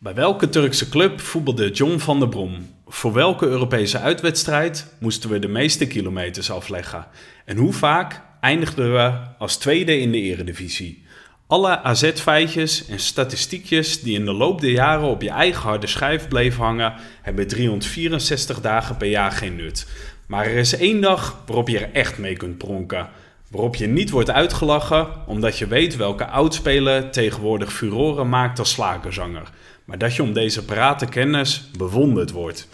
Bij welke Turkse club voetbalde John van der Brom? Voor welke Europese uitwedstrijd moesten we de meeste kilometers afleggen? En hoe vaak eindigden we als tweede in de eredivisie? Alle AZ-feitjes en statistiekjes die in de loop der jaren op je eigen harde schijf bleven hangen, hebben 364 dagen per jaar geen nut. Maar er is één dag waarop je er echt mee kunt pronken. Waarop je niet wordt uitgelachen omdat je weet welke oudspeler tegenwoordig furoren maakt als slagerzanger. Maar dat je om deze parate kennis bewonderd wordt.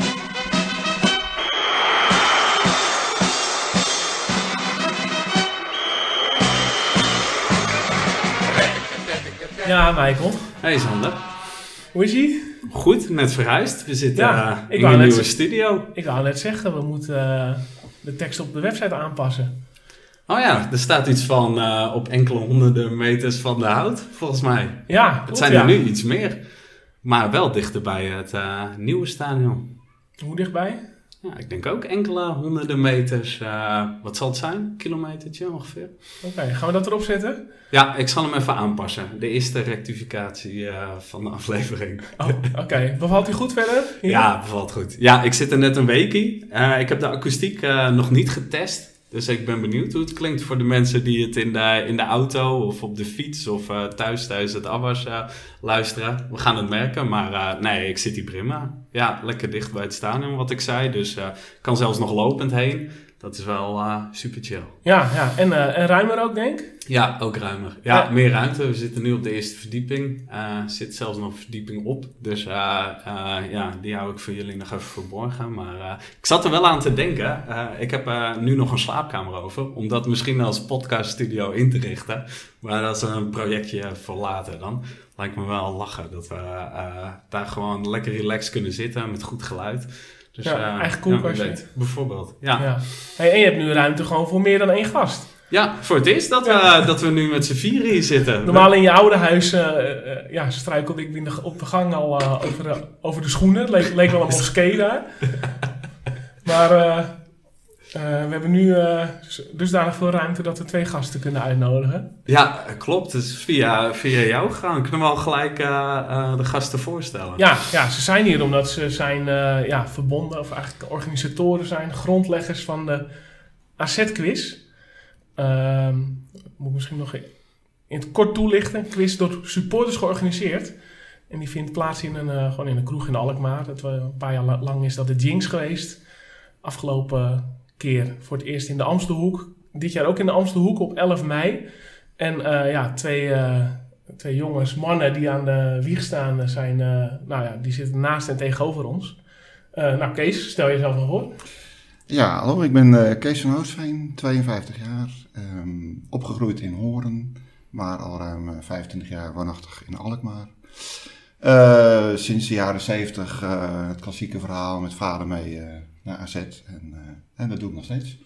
Ja, Michael. Hey Sander. Hoe is ie? Goed, net verhuisd. We zitten Ja, eh, in een nieuwe studio. Ik wou net zeggen, we moeten eh, de tekst op de website aanpassen. Oh ja, er staat iets van eh, op enkele honderden meters van de hout, volgens mij. Ja, Het zijn ja. er nu iets meer. Maar wel dichter bij het eh, nieuwe stadion. Hoe dichtbij? Ja, ik denk ook enkele honderden meters. eh, wat zal het zijn? Kilometertje ongeveer. Oké, gaan we dat erop zetten? Ja, ik zal hem even aanpassen. De eerste rectificatie eh, van de aflevering. Oh, oké. Bevalt u goed verder? Hier? Ja, bevalt goed. Ja, ik zit er net een weekie. Eh, ik heb de akoestiek nog niet getest. Dus ik ben benieuwd hoe het klinkt voor de mensen die het in de, in de auto of op de fiets of eh, thuis tijdens het Abbas eh, luisteren. We gaan het merken, maar eh, nee, ik zit hier prima. Ja, lekker dicht bij het stadion wat ik zei. Dus kan zelfs nog lopend heen. Dat is wel eh, super chill. Ja, ja. En, eh, en ruimer ook, denk ik? Ja, ook ruimer. Ja, Ja. meer ruimte. We zitten nu op de eerste verdieping. Eh zit zelfs nog een verdieping op. Dus ja, die hou ik voor jullie nog even verborgen. Maar ik zat er wel aan te denken. Ik heb nu nog een slaapkamer over. Om dat misschien als podcaststudio in te richten. Maar dat is een projectje voor later dan. Lijkt me wel lachen dat we daar gewoon lekker relaxed kunnen zitten met goed geluid. Dus, Ja, eh, eigen koelkastje. weet. bijvoorbeeld. Ja. Ja. Hey, en je hebt nu ruimte gewoon voor meer dan één gast. Ja, voor het eerst dat we, dat we nu met z'n vieren hier zitten. Normaal in je oude huis eh, eh, ja, struikelde ik in de, op de gang al over, de, over de schoenen. Het leek, leek wel een moskee daar. Maar eh, we hebben nu eh, dusdanig veel ruimte dat we twee gasten kunnen uitnodigen. Ja, klopt. Het is via, via jou gegaan. Kunnen we al gelijk eh, de gasten voorstellen? Ja, ja, ze zijn hier omdat ze zijn ja, verbonden, of eigenlijk organisatoren zijn, grondleggers van de AZ-quiz. Ehm moet ik misschien nog in het kort toelichten. Een quiz door supporters georganiseerd. En die vindt plaats in een, gewoon in een kroeg in Alkmaar. Dat we, een paar jaar la- lang is dat de Jinx geweest. Afgelopen voor het eerst in de Amstelhoek. Dit jaar ook in de Amstelhoek op 11 mei. En eh, ja, twee, eh, twee jongens, mannen die aan de wieg staan, eh, zijn, nou ja, die zitten naast en tegenover ons. Nou, Kees, stel jezelf maar voor. Ja, hallo, ik ben Kees van Hoosveen, 52 jaar, ehm, opgegroeid in Horen, maar al ruim eh, 25 jaar woonachtig in Alkmaar. Sinds de jaren 70 eh, het klassieke verhaal met vader mee naar AZ en, en dat doe ik nog steeds.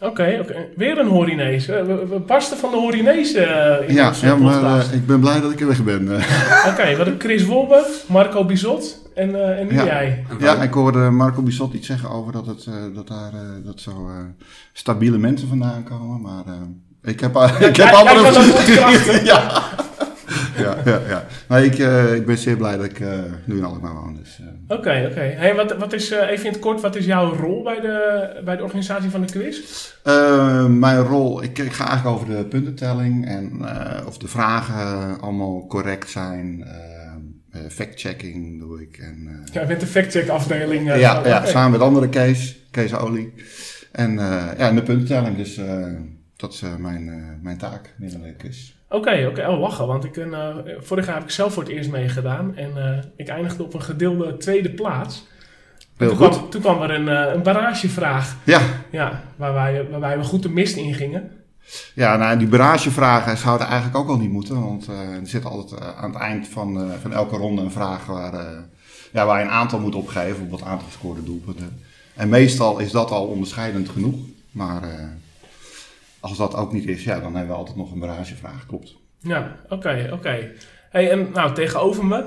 Oké, oké. weer een Horinees. We, we, barsten van de Horinees eh, in Ja, ja maar eh, ik ben blij dat ik er weg ben. Oké, we hadden Chris Wolbe, Marco Bizot en, eh, en nu Ja. jij. Ja, ik hoorde Marco Bissot iets zeggen over dat, het, eh, dat daar eh, dat zo eh, stabiele mensen vandaan komen, maar ik heb, ik heb andere... jij kan dat goed krachten. ja. Ja, ja, ja. Nee, ik, eh, ik ben zeer blij dat ik eh, nu in Alkmaar woon. Dus, eh. Oké, oké. Hey, wat, wat is, even in het kort, wat is jouw rol bij de, bij de organisatie van de quiz? Mijn rol, ik, ik ga eigenlijk over de puntentelling en of de vragen allemaal correct zijn. fact-checking doe ik. En, Ja, bent de fact-check afdeling. ja, ja, samen met andere Kees, Kees Olie. En, ja, en de puntentelling, dus dat is mijn, mijn taak binnen de quiz. Oké, oké. Oh, lachen. Want ik ben, eh, vorig jaar heb ik zelf voor het eerst meegedaan. En eh, ik eindigde op een gedeelde tweede plaats. Heel toen, goed. Kwam, toen kwam er een, eh, een barragevraag. Ja, Ja, waarbij, waarbij we goed de mist ingingen. Ja, nou, die barragevragen zouden eigenlijk ook al niet moeten. Want er zit altijd aan het eind van, van elke ronde een vraag waar, ja, waar je een aantal moet opgeven. Bijvoorbeeld aantal gescoorde doelpunten. En meestal is dat al onderscheidend genoeg. Maar als dat ook niet is, ja, dan hebben we altijd nog een barragevraag. Klopt. Ja, oké, oké. Hey, en nou, tegenover me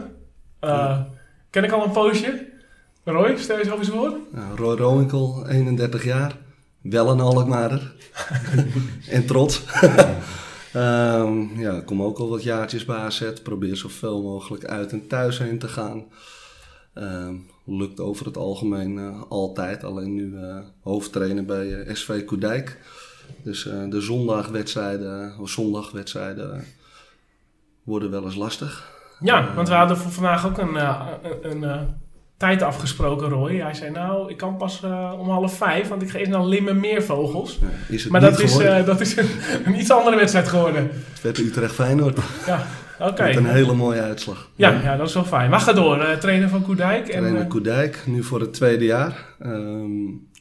eh, ken ik al een poosje. Roy, stel jezelf eens voor. Nou, Roy Roonkel, 31 jaar. Wel een Alkmaarder. en trots. Ehm, ja, ik kom ook al wat jaartjes bij AZ. Probeer zoveel mogelijk uit en thuis heen te gaan. Ehm, lukt over het algemeen eh, altijd. Alleen nu uh, hoofdtrainer bij SV Koedijk. Dus de zondagwedstrijden, of zondagwedstrijden worden wel eens lastig. Ja, want we hadden voor vandaag ook een, een, een tijd afgesproken, Roy. Hij zei, nou, ik kan pas om half vijf, want ik ga eerst naar Limmen Meervogels. Ja, maar dat is, dat is een, een, iets andere wedstrijd geworden. Het werd Utrecht Feyenoord. Ja, oké. Met een hele mooie uitslag. Ja, ja, dat is wel fijn. Maar ga door, uh, trainer van Koedijk. Trainer en, Koedijk, nu voor het tweede jaar. Ehm,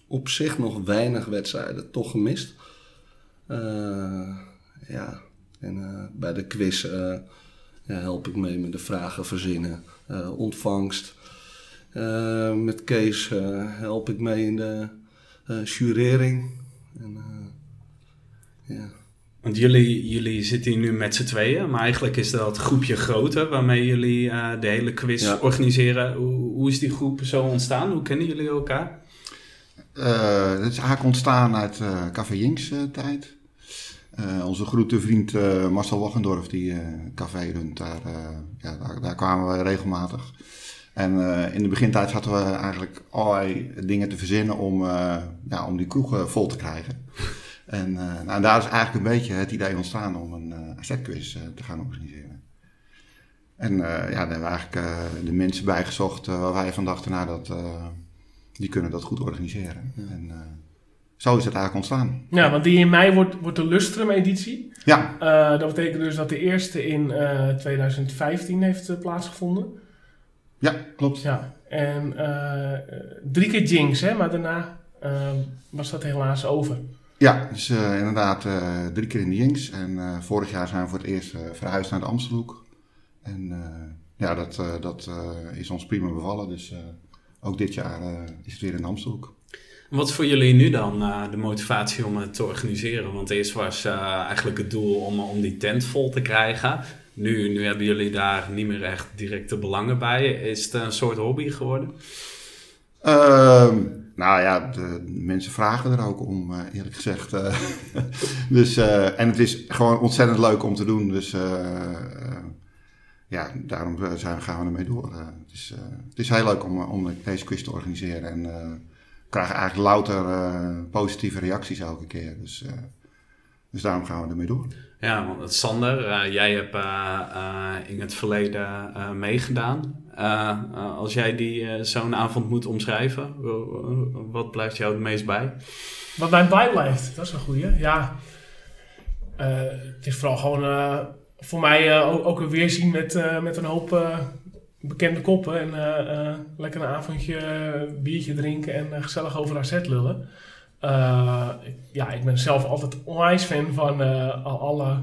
op zich nog weinig wedstrijden, toch gemist. Uh, ja, en uh, bij de quiz ja, help ik mee met de vragen verzinnen, ontvangst. met Kees help ik mee in de jurering. En, ja. Want jullie, jullie zitten hier nu met z'n tweeën, maar eigenlijk is dat groepje groter waarmee jullie uh, de hele quiz organiseren. Hoe, hoe, is die groep zo ontstaan? Hoe kennen jullie elkaar? Uh, het is eigenlijk ontstaan uit uh, Café Jinks tijd. Onze grote vriend Marcel Waggendorf, die café runt, daar, ja, daar, daar, kwamen we regelmatig. En in de begintijd hadden we eigenlijk allerlei dingen te verzinnen om, ja, om die kroeg vol te krijgen. En uh, nou, daar is eigenlijk een beetje het idee ontstaan om een uh, uh, te gaan organiseren. En ja, daar hebben we eigenlijk de mensen bijgezocht waar wij van dachten, nou, dat, die kunnen dat goed organiseren. En zo is het eigenlijk ontstaan. Ja, want die in mei wordt, wordt de Lustrum-editie. Ja. dat betekent dus dat de eerste in 2015 heeft plaatsgevonden. Ja, klopt. Ja, en drie keer Jinx, hè, maar daarna was dat helaas over. Ja, dus inderdaad drie keer in de Jinx. En vorig jaar zijn we voor het eerst verhuisd naar de Amstelhoek. En ja, dat, dat is ons prima bevallen. Dus ook dit jaar is het weer in de Amstelhoek. Wat voor jullie nu dan de motivatie om het te organiseren? Want eerst was eigenlijk het doel om, om die tent vol te krijgen. Nu, nu hebben jullie daar niet meer echt directe belangen bij. Is het een soort hobby geworden? Ehm, nou ja, de mensen vragen er ook om, eh, eerlijk gezegd. Eh. dus, en het is gewoon ontzettend leuk om te doen. Dus ja, daarom zijn, gaan we ermee door. het, is, het is heel leuk om, om deze quiz te organiseren. En krijgen eigenlijk louter positieve reacties elke keer. Dus, dus daarom gaan we ermee door. Ja, want Sander, jij hebt in het verleden meegedaan. Uh, als jij die uh, zo'n avond moet omschrijven, wat blijft jou het meest bij? Wat mij bijblijft, dat is een goeie. Ja, uh, het is vooral gewoon voor mij ook, ook een weerzien met, met een hoop bekende koppen. En lekker een avondje biertje drinken en gezellig over AZ lullen. ja, ik ben zelf altijd onwijs fan van alle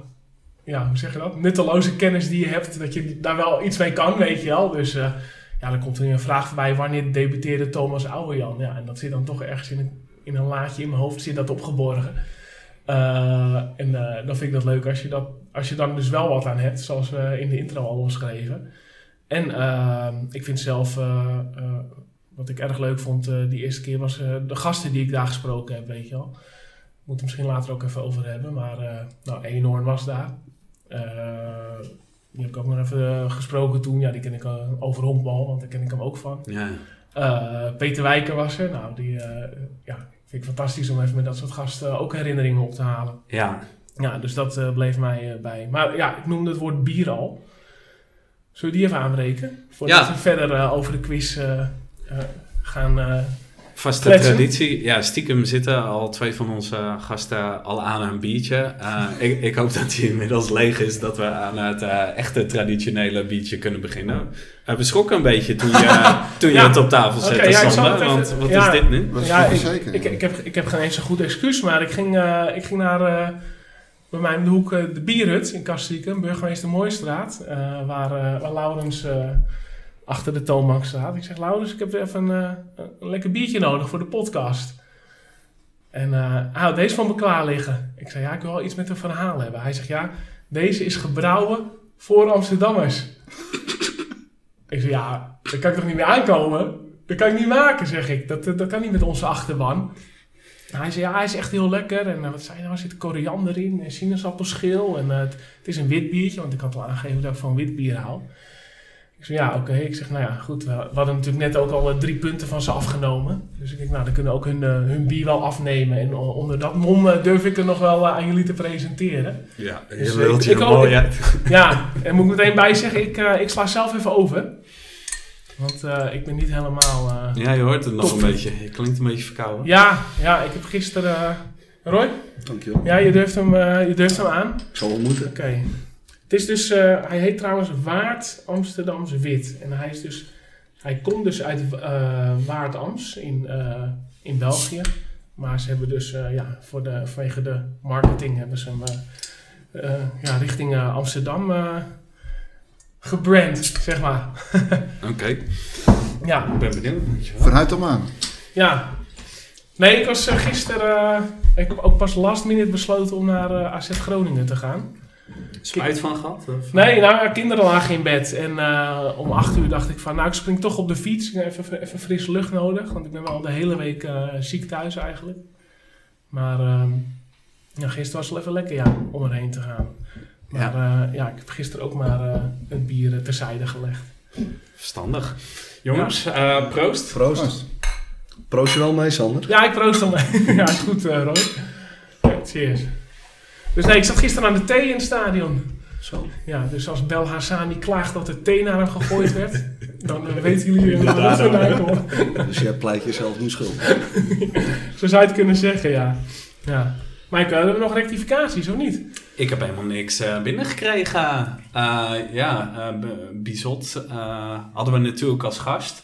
ja, hoe zeg je dat? Nutteloze kennis die je hebt, dat je daar wel iets mee kan, weet je wel. Dus ja, dan komt er een vraag voorbij, wanneer debuteerde Thomas Ouwejan? Ja, en dat zit dan toch ergens in een, in een laadje in mijn hoofd, zit dat opgeborgen. En dan vind ik dat leuk als je, dat, als je dan dus wel wat aan hebt, zoals we in de intro al omschreven. En ik vind zelf, wat ik erg leuk vond die eerste keer, was de gasten die ik daar gesproken heb, weet je wel. Moet er misschien later ook even over hebben, maar nou, Eenhoorn was daar. Die heb ik ook nog even eh, gesproken toen. Ja, die ken ik over honkbal, want daar ken ik hem ook van. Ja. Peter Wijker was er. Nou, die ja, vind ik fantastisch om even met dat soort gasten ook herinneringen op te halen. Ja. Ja, dus dat bleef mij bij. Maar ja, ik noemde het woord bier al. Zullen we die even aanbreken? Voordat we verder over de quiz gaan Vaste traditie. Ja, stiekem zitten al twee van onze gasten al aan een biertje. Uh, ik, ik, hoop dat die inmiddels leeg is, dat we aan het uh, echte traditionele biertje kunnen beginnen. Uh, we schrokken een beetje toen je, toen je het op tafel zette, okay, ja, Sander, want wat is dit nu? Ja, ik, zeker, ik, ik, heb, ik heb geen eens een goed excuus, maar ik ging, ik ging naar bij mij in de hoek de Bierhut in Kastrieken, burgemeester Mooistraat, waar, waar Laurens achter de toonbank staat. Ik zeg, Laurens, ik heb even een, een lekker biertje nodig voor de podcast. En uh, had deze van me klaar liggen. Ik zei, ja, ik wil wel iets met een verhaal hebben. Hij zegt, ja, deze is gebrouwen voor Amsterdammers. ik zeg, ja, dat kan ik toch niet meer aankomen? Dat kan ik niet maken, zeg ik. Dat, dat kan niet met onze achterban. Hij zei, ja, hij is echt heel lekker. En eh, wat zei hij nou, er zit koriander in en sinaasappelschil. En eh, het, het is een wit biertje, want ik had al aangegeven dat ik van wit bier hou. Ik zei, ja, oké. Ik zeg, nou ja, goed. We, hadden natuurlijk net ook al eh, drie punten van ze afgenomen. Dus ik denk, nou, dan kunnen we ook hun, hun bier wel afnemen. En onder dat mom durf ik er nog wel aan jullie te presenteren. Ja, Dus je ik- je mooi. Ja, en moet ik meteen bij zeggen, ik, ik sla zelf even over. Want eh, ik ben niet helemaal... eh, Ja, je hoort het nog een beetje. Je klinkt een beetje verkouden. Ja, ja, ik heb gisteren... eh, Roy? Dankjewel. Ja, je durft hem, eh, je durft hem aan. Ik zal wel moeten. Oké. Het is dus, eh, hij heet trouwens Waard Amsterdamse Wit. En hij is dus, hij komt dus uit eh Waard Ams in, eh, in België. Maar ze hebben dus, eh, ja, voor de, vanwege de marketing hebben ze hem ja, richting eh, Amsterdam eh, gebrand, zeg maar. Oké, Ja, ik ben benieuwd. Vanuit hem aan. ja. Nee, ik was eh, gisteren, eh, ik heb ook pas last minute besloten om naar eh, AZ Groningen te gaan. Spijt van gehad? Of? Nee, nou, kinderen lagen in bed. En eh, om acht uur dacht ik van, nou, ik spring toch op de fiets. Ik heb even, even frisse lucht nodig. Want ik ben wel de hele week eh, ziek thuis eigenlijk. Maar ehm, ja, gisteren was het wel even lekker, ja, om erheen te gaan. Maar ja, ja ik heb gisteren ook maar eh een bier eh, terzijde gelegd. Verstandig. Jongens, eh, proost. Proost. Proost je wel mee, Sander? Ja, ik proost dan. ja, is goed, eh Roy. Ja, cheers. Dus nee, ik zat gisteren aan de thee in het stadion. Zo. Ja, dus als Bel Hassani klaagt dat er thee naar hem gegooid werd, dan eh, weten jullie uh, waar dat vandaan komt. Dus jij pleit jezelf nu schuld. Zo zou je het kunnen zeggen, ja. ja. Mike, hebben we nog rectificaties of niet? Ik heb helemaal niks eh, binnengekregen. Eh, ja, eh, Bizot hadden we natuurlijk als gast.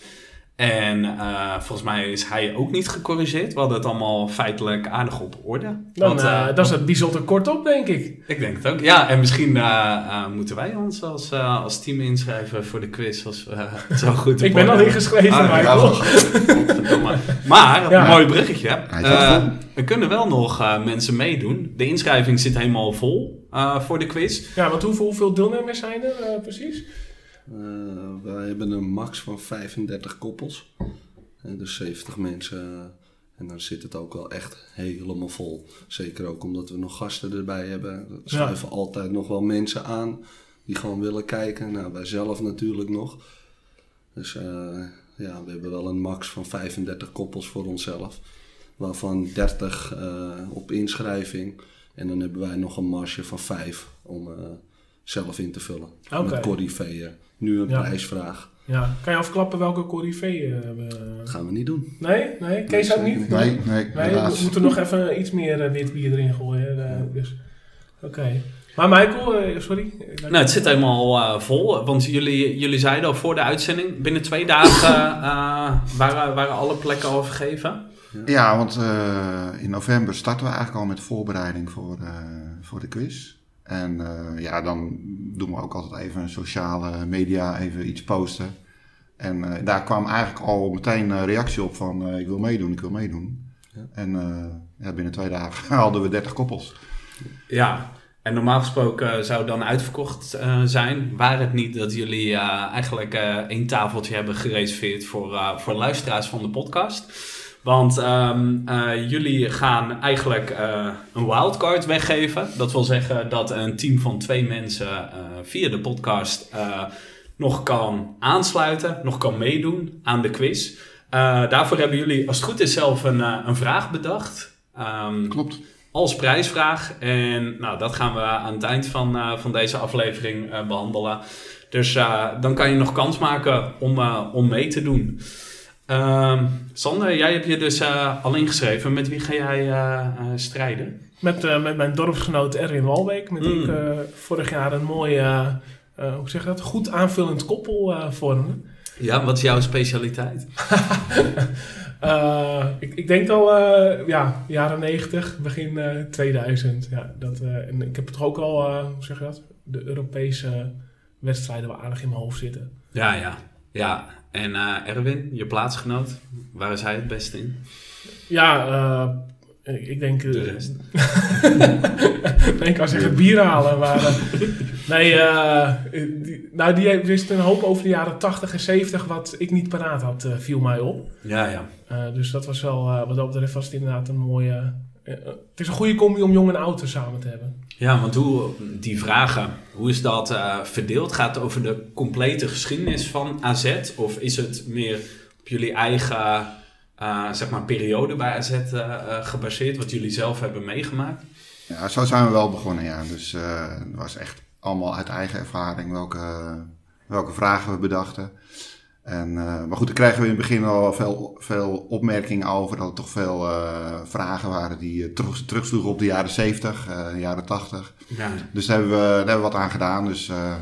En eh, volgens mij is hij ook niet gecorrigeerd. We hadden het allemaal feitelijk aardig op orde. Dan, Want, eh, eh, dat is het bijzonder kort op, denk ik. Ik denk het ook. Ja, en misschien eh, eh, moeten wij ons als, eh, als team inschrijven voor de quiz. Als we het zo goed Ik ben al ingeschreven, Ah, Michael. Maar, Ja. mooi bruggetje. Eh, er kunnen wel nog eh, mensen meedoen. De inschrijving zit helemaal vol eh, voor de quiz. Ja, want hoeveel, hoeveel deelnemers zijn er eh, precies? Eh, wij hebben een max van 35 koppels. Eh, dus 70 mensen. En dan zit het ook wel echt helemaal vol. Zeker ook omdat we nog gasten erbij hebben. Er schuiven altijd nog wel mensen aan die gewoon willen kijken. Nou, wij zelf natuurlijk nog. Dus eh, ja, we hebben wel een max van 35 koppels voor onszelf. Waarvan 30 eh, op inschrijving. En dan hebben wij nog een marge van 5 om zelf in te vullen. Met corriveeën. Nu een Ja. prijsvraag. Ja, kan je afklappen welke corrivee eh, we... Dat gaan we niet doen. Nee? Nee? Kees ook niet? Nee, nee, Nee, we moeten nog even iets meer eh, wit bier erin gooien. eh, dus. Oké. Maar Michael, eh, sorry. Nou, het zit helemaal vol. Want jullie, jullie zeiden al voor de uitzending... binnen twee dagen eh, waren, waren alle plekken al vergeven. Ja, want eh, in november starten we eigenlijk al met de voorbereiding voor, eh, voor de quiz. En eh, ja, dan doen we ook altijd even een sociale media, even iets posten. En eh, daar kwam eigenlijk al meteen een reactie op van eh, ik wil meedoen, ik wil meedoen. Ja. En eh, ja, binnen twee dagen hadden we 30 koppels. Ja, en normaal gesproken zou het dan uitverkocht eh, zijn. Waar het niet dat jullie eh, eigenlijk eh één tafeltje hebben gereserveerd voor, eh, voor luisteraars van de podcast. Want ehm, eh, jullie gaan eigenlijk eh, een wildcard weggeven. Dat wil zeggen dat een team van twee mensen eh, via de podcast nog kan aansluiten, nog kan meedoen aan de quiz. Daarvoor hebben jullie, als het goed is, zelf een, een vraag bedacht. Ehm, Klopt. als prijsvraag. En nou, dat gaan we aan het eind van, van deze aflevering eh, behandelen. Dus dan kan je nog kans maken om, om mee te doen. Ehm, Sander, jij hebt je dus eh, al ingeschreven. Met wie ga jij eh, eh, strijden? Met, eh, met mijn dorpsgenoot Erwin Walbeek, met wie Mm. ik eh, vorig jaar een mooi, hoe zeg je dat, goed aanvullend koppel eh, vormde. Ja, wat is jouw specialiteit? Eh, ik, ik denk al, eh, ja, jaren 90, begin eh, 2000. Ja, dat, eh, en ik heb toch ook al, eh, hoe zeg je dat, de Europese wedstrijden wel aardig in mijn hoofd zitten. Ja, ja. ja. En eh, Erwin, je plaatsgenoot, waar is hij het beste in? Ja, eh, ik, ik denk... eh, De rest. nee, ik kan zeggen bier halen, maar... nee, die, nou, die wist een hoop over de jaren 80 en 70 wat ik niet paraat had, viel mij op. Ja, ja. Dus dat was wel, wat dat betreft was het inderdaad een mooie... eh, het is een goede combi om jong en oud samen te hebben. Ja, want hoe, die vragen, hoe is dat eh, verdeeld? Gaat het over de complete geschiedenis van AZ? Of is het meer op jullie eigen eh, zeg maar, periode bij AZ gebaseerd, wat jullie zelf hebben meegemaakt? Ja, zo zijn we wel begonnen, ja. Dus eh, het was echt allemaal uit eigen ervaring welke, welke vragen we bedachten. En, eh, maar goed, daar kregen we in het begin al veel, veel opmerkingen over. Dat er toch veel eh, vragen waren die eh, terug, terugsloegen op de jaren 70, eh, de jaren 80. Ja, Dus daar hebben we, daar hebben we wat aan gedaan. Dus eh,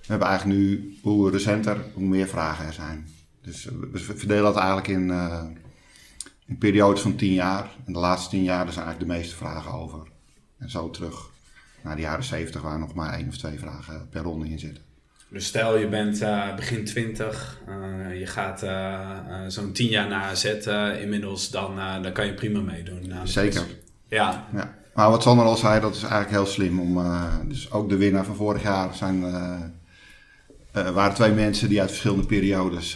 we hebben eigenlijk nu, hoe recenter, hoe meer vragen er zijn. Dus eh, we verdelen dat eigenlijk in, eh, in periodes van 10 jaar. En de laatste 10 jaar daar zijn eigenlijk de meeste vragen over. En zo terug naar de jaren 70, waar nog maar één of twee vragen per ronde in zitten. Dus stel je bent eh, begin 20, eh, je gaat eh, zo'n 10 jaar naar AZ inmiddels, dan, dan kan je prima meedoen. de Zeker. Ja, Ja. Maar wat Sander al zei, dat is eigenlijk heel slim. Om, dus ook de winnaar van vorig jaar zijn, waren twee mensen die uit verschillende periodes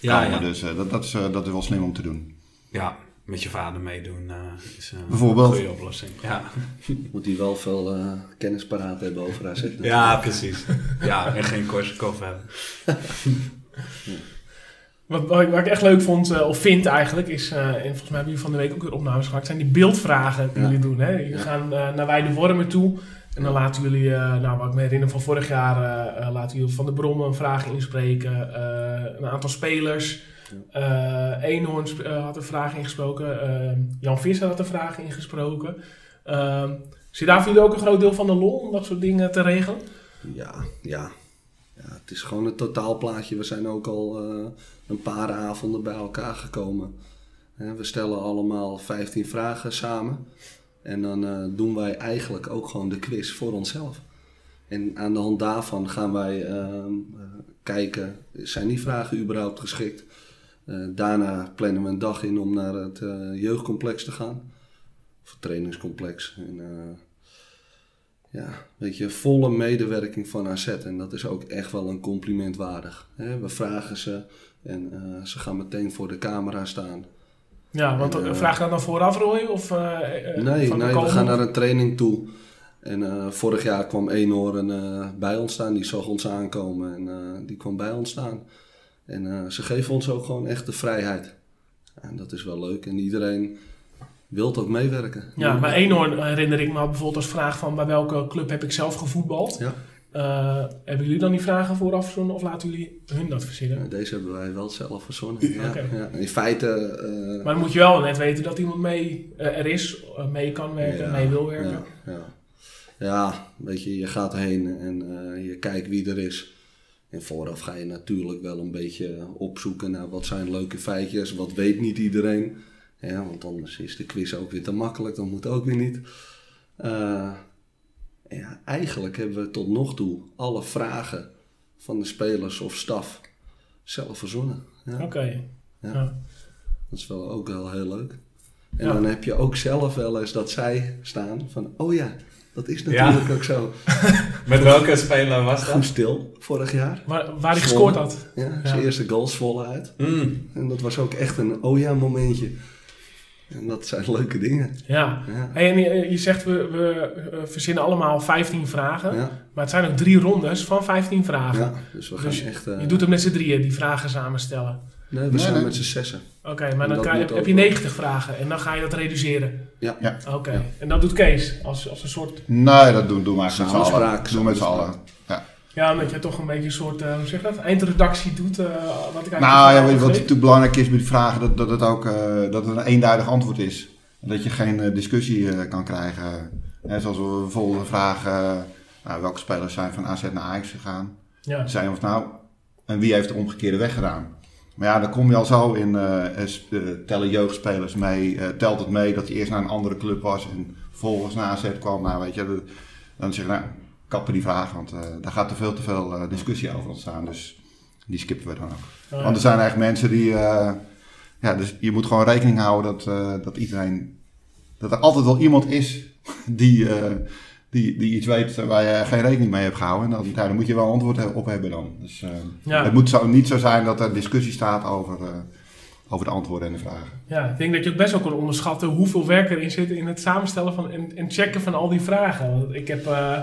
Ja, komen. ja. Dus dat, dat, is, dat is wel slim om te doen. ja, met je vader meedoen eh, is eh, Bijvoorbeeld. een goede oplossing. Ja. Moet hij wel veel eh, kennis paraat hebben over AZ. natuurlijk. Ja, precies. Ja, en geen Korsakoff hebben. Wat, wat, ik, wat ik echt leuk vond, eh, of vind eigenlijk, is, eh, en volgens mij hebben jullie van de week ook weer opnames gemaakt, zijn die beeldvragen die Ja. jullie doen. Hè? Jullie Ja. gaan eh, naar Weide Wormen toe en dan laten jullie, eh, nou wat ik me herinner van vorig jaar, laten jullie Van de Brommen een vraag inspreken. eh, een aantal spelers. Eh, had een vraag ingesproken. eh, Jan Visser had een vraag ingesproken. Uh, Zit daar voor ook een groot deel van de lol om dat soort dingen te regelen? Ja, ja. ja, het is gewoon een totaalplaatje. We zijn ook al eh, een paar avonden bij elkaar gekomen. We stellen allemaal 15 vragen samen. En dan eh, doen wij eigenlijk ook gewoon de quiz voor onszelf. En aan de hand daarvan gaan wij ehm, eh, kijken, zijn die vragen überhaupt geschikt? Eh, daarna plannen we een dag in om naar het eh, jeugdcomplex te gaan. Of het trainingscomplex. En, eh, ja, weet je, volle medewerking van AZ. En dat is ook echt wel een compliment waardig. Hè, we vragen ze en ze gaan meteen voor de camera staan. Ja, want En, vraag je dat dan vooraf, Roy? Of, eh, Nee, van nee we gaan naar een training toe. En vorig jaar kwam Eenhoorn bij ons staan. Die zag ons aankomen en die kwam bij ons staan. En eh, ze geven ons ook gewoon echt de vrijheid. En dat is wel leuk. En iedereen wil ook meewerken. Ja, bij Eenhoorn herinner ik me bijvoorbeeld als vraag van bij welke club heb ik zelf gevoetbald. Ja. Eh, hebben jullie dan die vragen vooraf verzonnen of laten jullie hun dat verzinnen? Ja, Deze hebben wij wel zelf verzonnen. Ja, ja. In feite... eh, Maar dan moet je wel net weten dat iemand mee er is, mee kan werken, mee wil werken. Ja, ja. ja, weet je, je gaat heen en je kijkt wie er is. En vooraf ga je natuurlijk wel een beetje opzoeken naar wat zijn leuke feitjes, wat weet niet iedereen. Ja, want anders is de quiz ook weer te makkelijk, dat moet ook weer niet. Eh, ja, eigenlijk hebben we tot nog toe alle vragen van de spelers of staf zelf verzonnen. Ja. Oké. Ja. Ja. Dat is wel ook wel heel leuk. En Ja. dan heb je ook zelf wel eens dat zij staan van, oh ja, dat is natuurlijk ook zo. Met welke speler was Goed stil, vorig jaar. Waar, waar hij gescoord had. Ja, zijn Ja. eerste goals voluit. Mm. En dat was ook echt een oh ja momentje. En dat zijn leuke dingen. Ja. Ja. Hey, en je, je zegt we, we eh, verzinnen allemaal 15 vragen. Ja, Maar het zijn ook drie rondes van 15 vragen. ja, dus we gaan Dus echt... eh, Je doet het met z'n drieën, die vragen samenstellen. Nee, we Nee, zijn nee. met z'n zessen. Oké, maar dan heb ook je wel. 90 vragen en dan ga je dat reduceren. Ja. Ja. Oké, Ja. en dat doet Kees als, als een soort... Nee, dat doen, doen we eigenlijk met z'n allen. Doen we met z'n allen. Ja. Ja, omdat je toch een beetje een soort, eh, hoe zeg je dat, eindredactie doet. eh, wat ik eigenlijk Nou ja, wat natuurlijk belangrijk is bij die vragen, dat, dat het ook eh, dat het een eenduidig antwoord is. Dat je geen eh, discussie eh, kan krijgen. Hè, zoals we bijvoorbeeld vraag, eh, nou, welke spelers zijn van AZ naar Ajax gegaan? Ja, Zijn of nou, en wie heeft de omgekeerde weg gedaan? Maar ja, dan kom je al zo in, eh, eh, eh, tellen jeugdspelers mee, telt het mee dat hij eerst naar een andere club was en vervolgens naar AZ kwam. Nou weet je, dan zeg je nou, kappen die vraag, want daar gaat er veel te veel discussie over ontstaan. Dus die skippen we dan ook. Oh, Want er zijn echt mensen die. ja, dus je moet gewoon rekening houden dat, dat iedereen dat er altijd wel iemand is die, die, die iets weet waar je geen rekening mee hebt gehouden. En dan, ja, dan moet je wel antwoord op hebben dan. Dus eh, Ja. het moet zo, niet zo zijn dat er discussie staat over, eh, over de antwoorden en de vragen. Ja, ik denk dat je ook best wel kan onderschatten hoeveel werk erin zit in het samenstellen van, en, en checken van al die vragen. Want ik heb, eh,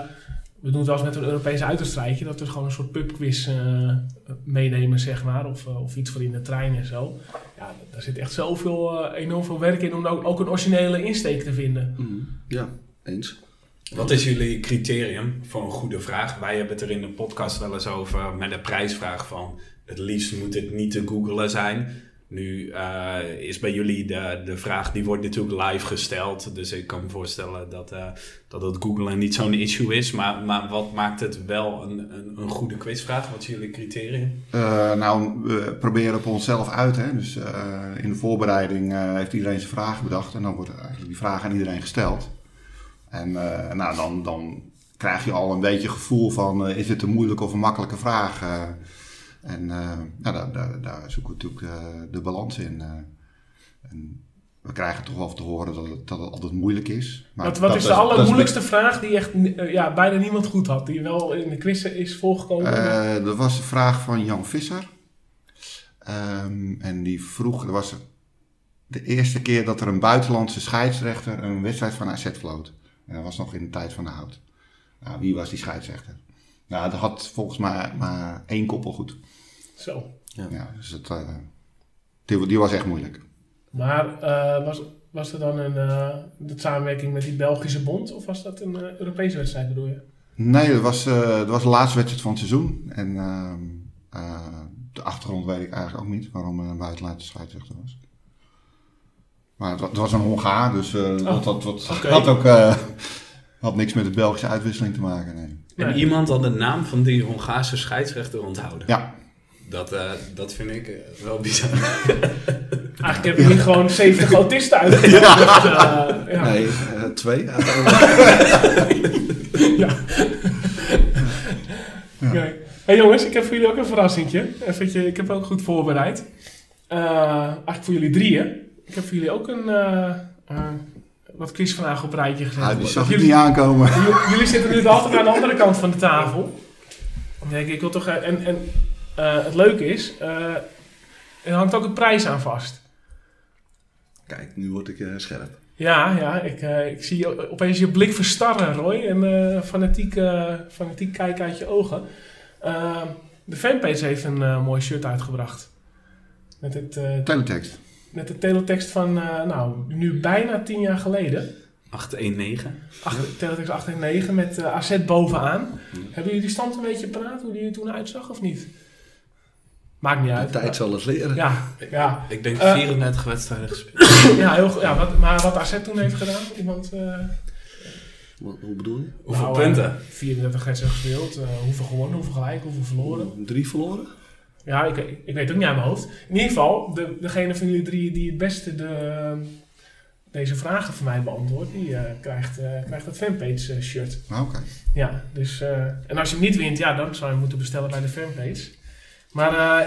we doen het wel eens met een Europese uitwedstrijdje, dat we gewoon een soort pubquiz eh, meenemen, zeg maar, of, of iets voor in de trein en zo. Ja, daar zit echt zoveel, eh, enorm veel werk in om ook, ook een originele insteek te vinden. Mhm. Ja, eens. Wat is jullie criterium voor een goede vraag? Wij hebben het er in de podcast wel eens over met de prijsvraag van het liefst moet het niet te googlen zijn. Nu eh, is bij jullie de, de vraag, die wordt natuurlijk live gesteld. Dus ik kan me voorstellen dat, eh, dat het googlen niet zo'n issue is. Maar, maar wat maakt het wel een, een, een goede quizvraag? Wat is jullie criterium? Eh, nou, we proberen op onszelf uit. Hè? Dus in de voorbereiding heeft iedereen zijn vragen bedacht. En dan wordt eigenlijk die vraag aan iedereen gesteld. En eh, nou, dan, dan krijg je al een beetje gevoel van... eh, is het een moeilijke of een makkelijke vraag? Eh, en nou, daar, daar, daar zoeken we natuurlijk de, de balans in. en we krijgen toch wel te horen dat het, dat het altijd moeilijk is. Maar wat wat dat is de allermoeilijkste vraag die echt ja, bijna niemand goed had, die wel in de quiz is voorgekomen? Dat was een vraag van Jan Visser. Ehm, en die vroeg, er was de eerste keer dat er een buitenlandse scheidsrechter een wedstrijd van AZ floot. En dat was nog in de tijd van de hout. Nou, wie was die scheidsrechter? Nou, dat had volgens mij maar één koppel goed. Zo. Ja, dus het, eh, die, die was echt moeilijk. Maar eh, was, was er dan een uh, de samenwerking met die Belgische bond of was dat een uh, Europese wedstrijd bedoel je? Nee, dat was, uh, dat was de laatste wedstrijd van het seizoen. En uh, de achtergrond weet ik eigenlijk ook niet waarom er een buitenlandse scheidsrechter was. Maar het, het, was een Hongaar, dus uh, oh, dat, dat, dat okay. had ook had niks met de Belgische uitwisseling te maken. Nee. En nee. iemand had de naam van die Hongaarse scheidsrechter onthouden. Ja. Dat, uh, dat vind ik uh, wel bizar. Eigenlijk heb je hier gewoon 70 autisten uit. Ja. Uh, ja. Nee, twee. ja. Okay. Hey jongens, ik heb voor jullie ook een verrassingje. Eventje, ik heb ook goed voorbereid. eigenlijk voor jullie drieën. Ik heb voor jullie ook een wat quiz vandaag op rijtje gezet. Ah, die zag jullie niet aankomen. Jullie, jullie zitten nu altijd aan de andere kant van de tafel. Dan denk ik, ik wil toch... En, en uh, het leuke is, uh, er hangt ook een prijs aan vast. Kijk, nu word ik uh, scherp. Ja, ja ik, ik zie opeens je blik verstarren, Roy. En fanatiek, fanatiek kijken uit je ogen. de fanpage heeft een mooi shirt uitgebracht. Met het... teletext. Met de teletext van, nou, nu bijna tien jaar geleden. 819. Acht, teletext 819 met uh, AZ bovenaan. Hebben jullie die stand een beetje praat hoe die er toen uitzag of niet? Maakt niet uit. De tijd zal het leren. Ja, ja. Ik denk 34 uh, wedstrijden gespeeld. ja, heel, ja wat, maar wat AZ toen heeft gedaan? Iemand... Uh, wat, hoe bedoel je? Hoeveel nou, punten? 34 wedstrijden gespeeld. Uh, hoeveel gewonnen, hoeveel gelijk, hoeveel verloren? Drie verloren? Ja, ik, ik weet ook niet aan mijn hoofd. In ieder geval, de, degene van jullie drie die het beste de, deze vragen van mij beantwoordt, die uh, krijgt, uh, krijgt het fanpage uh, shirt. Oké. Okay. Ja, dus, en als je hem niet wint, ja, dan zou je hem moeten bestellen bij de fanpage. Maar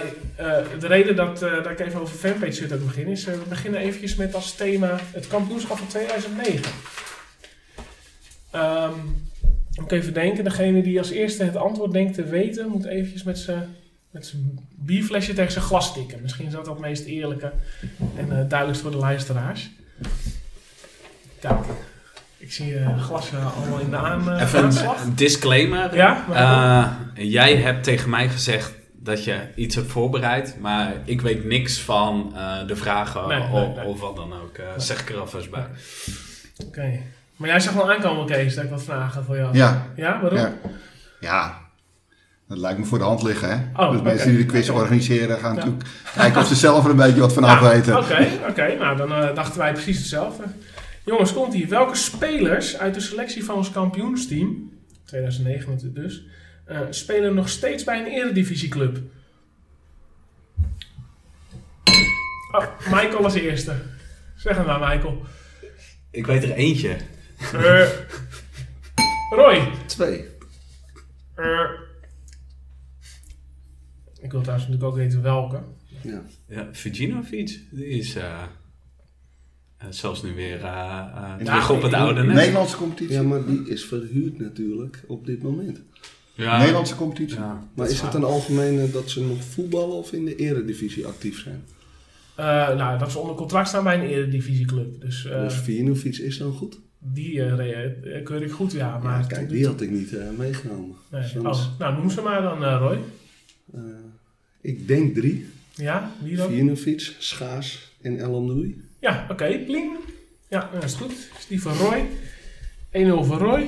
de reden dat, dat ik even over fanpage shirt ook begin is, we beginnen eventjes met als thema het kampioenschap van 2009. Um, moet even denken, degene die als eerste het antwoord denkt te weten, moet eventjes met zijn met zijn bierflesje tegen zijn glas tikken. Misschien is dat het meest eerlijke en duidelijkst voor de luisteraars. Kijk, ik zie uh, glassen allemaal in de aan, uh, Even een disclaimer. Ja, uh, jij hebt tegen mij gezegd dat je iets hebt voorbereid, maar ik weet niks van de vragen Nee, of, nee, of wat dan ook. zeg ik er alvast bij. Oké. Maar jij zag wel aankomen, Kees, dat ik wat vragen voor jou. Ja. Ja, waarom? Ja. ja. Dat lijkt me voor de hand liggen, hè? Oh, dus mensen die de quiz organiseren gaan Ja. natuurlijk kijken of ze zelf er een beetje wat vanaf Ja, weten. Oké, oké. nou dan eh, dachten wij precies hetzelfde. Jongens, komt hier. Welke spelers uit de selectie van ons kampioensteam, 2009 natuurlijk dus, eh, spelen nog steeds bij een eredivisieclub? Oh, Michael als eerste. Zeg het maar, Michael. Ik weet er eentje. Eh, Roy. Twee. Eh, ik wil trouwens natuurlijk ook weten welke. Ja. Ja, Virginovic, die is... eh, Eh, zelfs nu weer eh, eh, In terug op het oude De net. Nederlandse competitie. Ja, maar die is verhuurd natuurlijk op dit moment. Ja, Nederlandse competitie. ja, Maar is het een algemene dat ze nog voetballen of in de eredivisie actief zijn? Eh, nou, dat ze onder contract staan bij een eredivisieclub. Dus eh, dus is dan goed? die eh, keur ik goed, ja. Maar Maar kijk, die had ik niet eh, meegenomen. Nee. Soms, Oh, nou, noem ze maar dan, eh, Roy. eh, ik denk drie. Ja, wie dan? Viernovic, Schaars en El Amdoui. Ja, oké, pling. Ja, dat is goed. Is die van Roy. 1-0 voor Roy.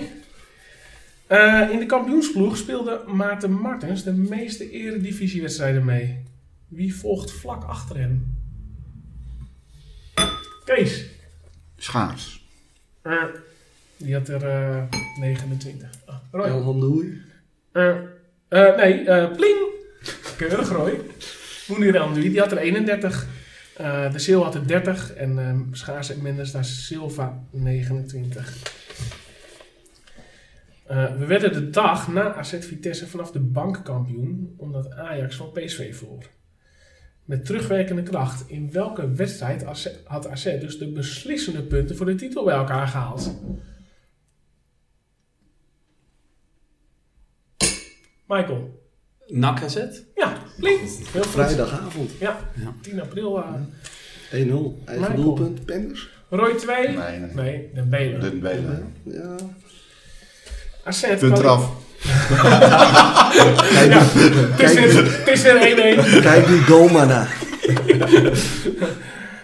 Eh, in de kampioensploeg speelde Maarten Martens de meeste eredivisiewedstrijden mee. Wie volgt vlak achter hem? Kees. Schaars. Eh, die had er eh, 29. Ah, Roy. El Amdoui. Eh, eh, nee, eh, pling. Keurig, Roy. Moenier Andui, die had er 31. Eh, de Sil had er 30. En ehm Schaars en Mendes daar Silva 29. Eh, we werden de dag na AZ Vitesse vanaf de bank kampioen, omdat Ajax van PSV verloor. Met terugwerkende kracht, in welke wedstrijd had AZ dus de beslissende punten voor de titel bij elkaar gehaald? Michael. NAC AZ? Ja. Heel goed. Vrijdagavond. Ja, Ja. 10 april. eh 1-0. Eigen Michael. doelpunt. Penders. Roy 2. Nee, nee. Nee, Den Belen. Den Belen. Ja. AZ. Punt eraf. Ja, het is weer- het is weer 1-1. Kijk die goal maar na.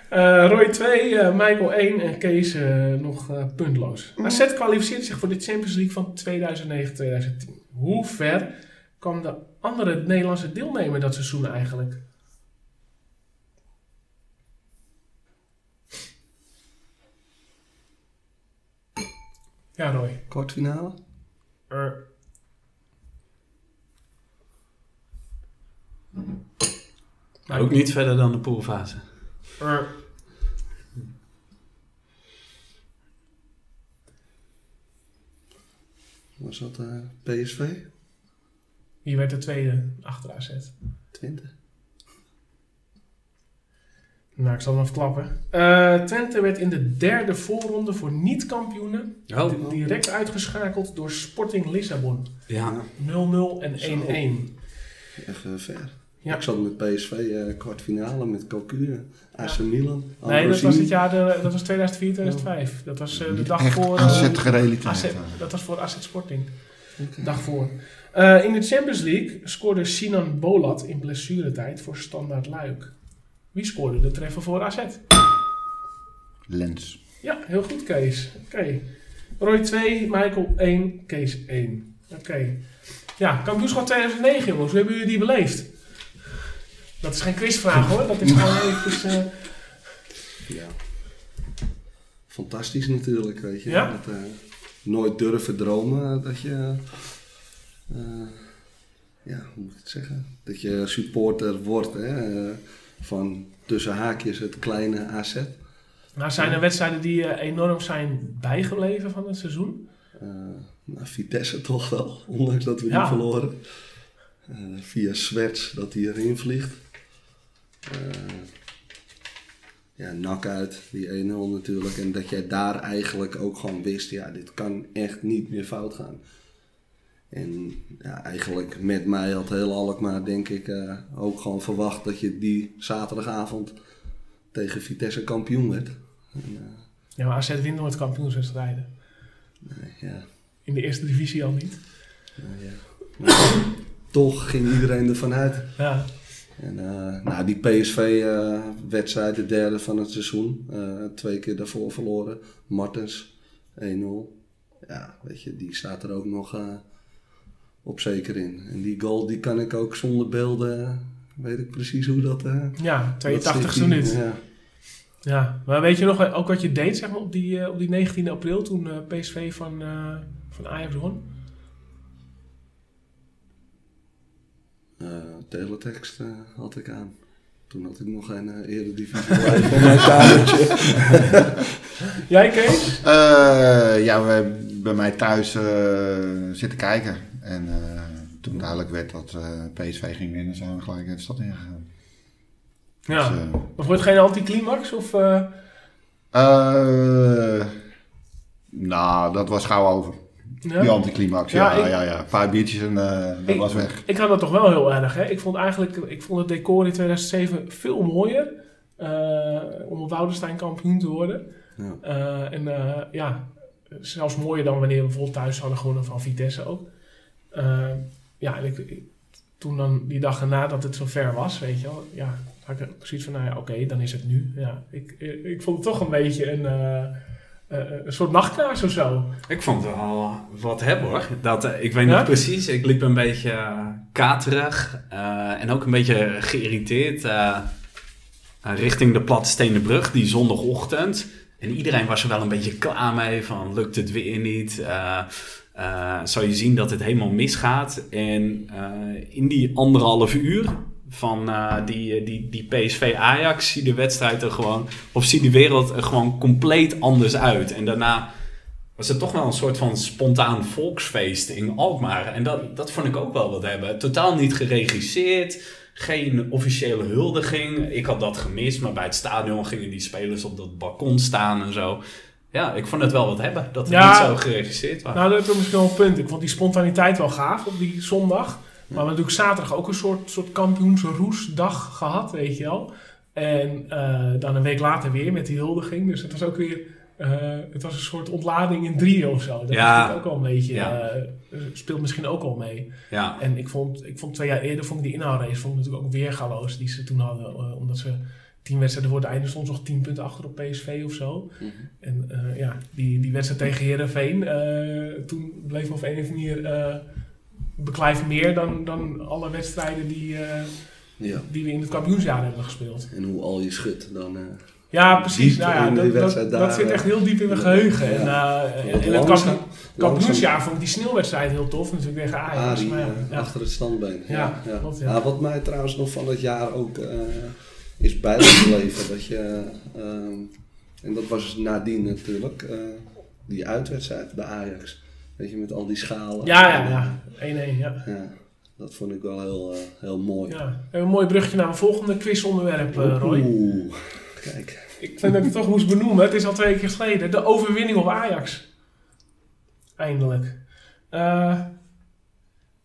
Eh, Roy 2, eh, Michael 1 en Kees nog puntloos. AZ kwalificeerde zich voor de Champions League van 2009-2010. Hoe ver kwam de andere Nederlandse deelnemer dat seizoen eigenlijk? Ja, Roy. Kwartfinale. Eh. Ook niet verder dan de poolfase. Was dat eh, PSV? Wie werd de tweede achter AZ? Twente. Nou, ik zal hem even klappen. Eh, Twente werd in de derde voorronde voor niet-kampioenen Oh, di- direct uitgeschakeld door Sporting Lissabon. ja. 0-0 en Zo. 1-1. Echt eh, ver. Ja. Ik zat met PSV eh, kwartfinale met Cocu, AC Milan. Nee, dat was het jaar, de, dat was 2004, 2005. Dat was eh, de dag voor... AZ eh. dat was voor AZ Sporting. Oké. Dag voor. Eh, in de Champions League scoorde Sinan Bolat in blessuretijd voor Standaard Luik. Wie scoorde de treffer voor AZ? Lens. Ja, heel goed Kees. Oké. Roy 2, Michael 1, Kees 1. Oké. Ja, kampioenschap 2009 jongens. Hoe hebben jullie die beleefd? Dat is geen quizvraag hoor. Dat is gewoon even... eh, Ja. Fantastisch natuurlijk, weet je. Ja? Dat, eh, nooit durven dromen dat je... eh, ja, hoe moet ik het zeggen? Dat je supporter wordt hè, eh, van tussen haakjes het kleine AZ. nou, zijn er wedstrijden die eh, enorm zijn bijgebleven van het seizoen? Nou, Vitesse toch wel, ondanks dat we Ja. die verloren. Eh, via Swerts dat hij erin vliegt. Ja, nak uit, die 1-0 natuurlijk. En dat jij daar eigenlijk ook gewoon wist, ja, dit kan echt niet meer fout gaan. En ja, eigenlijk met mij had heel Alkmaar denk ik eh, ook gewoon verwacht dat je die zaterdagavond tegen Vitesse kampioen werd. En, eh, Ja, maar AZ wint nooit kampioenswedstrijden. ja, In de eerste divisie al niet. Nou ja. Maar toch ging iedereen ervan uit. Ja. En, eh, nou, die PSV-wedstrijd, de derde van het seizoen, eh, twee keer daarvoor verloren. Martens, 1-0. Ja, weet je, die staat er ook nog eh, op zeker in. En die goal, die kan ik ook zonder beelden, weet ik precies hoe dat... eh Ja, dat 82e zit. minuut. Ja. Ja, maar weet je nog ook wat je deed zeg maar, op, die, eh, op die 19 april toen eh, PSV van, eh, van Ajax won? Eh, teletext eh, had ik aan. Toen had ik nog geen uh, eredivisie live van mijn kamertje. Jij Kees? Eh, ja, we bij mij thuis eh, zitten kijken. En eh, toen duidelijk werd dat eh, PSV ging winnen, zijn we gelijk in de stad ingegaan. Ja. Dus, eh, Of wordt het geen anticlimax? Of, eh, Eh, nou, dat was gauw over. Die Ja? anticlimax. Ja, Ja, ja, ik- ja, Een paar biertjes en eh, dat Ik- was weg. Ik had dat toch wel heel erg. Hè? Ik vond eigenlijk ik vond het decor in 2007 veel mooier. eh, om op Woudenstein kampioen te worden. Ja. Eh, en eh, ja, zelfs mooier dan wanneer we bijvoorbeeld thuis hadden gewonnen van Vitesse ook. Ja, en ik, toen dan die dag erna dat het zover was, weet je wel. Ja, had ik zoiets van, nou ja, oké, dan is het nu. Ja, ik, ik, ik vond het toch een beetje een, eh, een soort nachtkaars of zo. Ik vond het wel wat hebben hoor. Dat, eh, ik weet Ja? nog precies, ik liep een beetje eh, katerig en ook een beetje geïrriteerd richting de Platte Brug die zondagochtend. En iedereen was er wel een beetje klaar mee van lukt het weer niet. Zou je zien dat het helemaal misgaat. En in die anderhalf uur van eh, die, die, die PSV Ajax ziet de wedstrijd er gewoon, of ziet de wereld er gewoon compleet anders uit. En daarna was het toch wel een soort van spontaan volksfeest in Alkmaar. En dat, dat vond ik ook wel wat hebben. Totaal niet geregisseerd. Geen officiële huldiging. Ik had dat gemist, maar bij het stadion gingen die spelers op dat balkon staan en zo. Ja, ik vond het wel wat hebben. Dat het Ja. niet zo geregisseerd was. Nou, dat is misschien wel een punt. Ik vond die spontaniteit wel gaaf op die zondag. Maar we hebben natuurlijk zaterdag ook een soort, soort kampioensroesdag gehad, weet je wel. En eh, dan een week later weer met die huldiging. Dus het was ook weer... eh, het was een soort ontlading in drieën of zo. Dat Ja. ook wel een beetje... Ja. eh, speelt misschien ook al mee. ja. En ik vond, ik vond twee jaar eerder vond ik die inhoudrace vond ik natuurlijk ook weergaloos die ze toen hadden. omdat ze tien wedstrijden voor het einde stond nog tien punten achter op PSV of zo. Mhm. En ja, die, die wedstrijd tegen Herenveen, toen bleef me op een of andere manier eh beklijf meer dan, dan alle wedstrijden die, eh, Ja. die we in het kampioensjaar hebben gespeeld. En hoe al je schudt, dan... eh, Ja, precies. Nou ja, dat, dat, wedstrijd dat daar, zit eh, echt heel diep in mijn geheugen. ja. En, eh, het kamp- kampioensjaar vond ik die sneeuwwedstrijd heel tof, natuurlijk tegen Ajax. Arie maar ja, eh, ja. achter het standbeen. Ja, klopt, wat mij trouwens nog van het jaar ook eh, is bijgebleven. dat je, ehm, en dat was nadien natuurlijk, eh, die uitwedstrijd bij Ajax. Weet je, met al die schalen. Ja, ja, ja. 1-1, ja. Ja, dat vond ik wel heel, eh, heel mooi. ja. Een mooi brugje naar mijn volgende quizonderwerp, eh, Roy. Oeh, kijk. Ik vind dat ik het toch moest benoemen. Het is al twee keer geleden. De overwinning op Ajax. Eindelijk. Eh,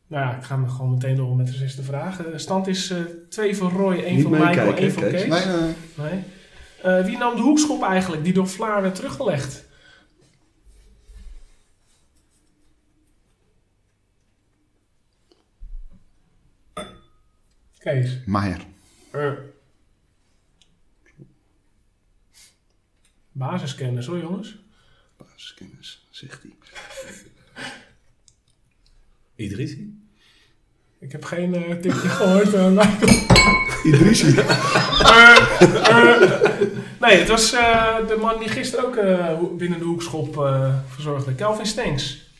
nou ja, ik ga me gewoon meteen door met de zesde vraag. De stand is eh twee voor Roy, één Niet voor Michael, meekijken, één voor Kees. Kees. Nee, nee, nee. Eh, wie nam de hoekschop eigenlijk die door Vlaar werd teruggelegd? Kees. Maier. Eh. Basiskennis hoor jongens. Basiskennis, zegt hij. Idrissi? Ik heb geen eh, tipje gehoord. eh, Michael. Idrissi. Eh, eh. nee, het was eh, de man die gisteren ook eh, binnen de hoekschop eh, verzorgde. Kelvin Stenks.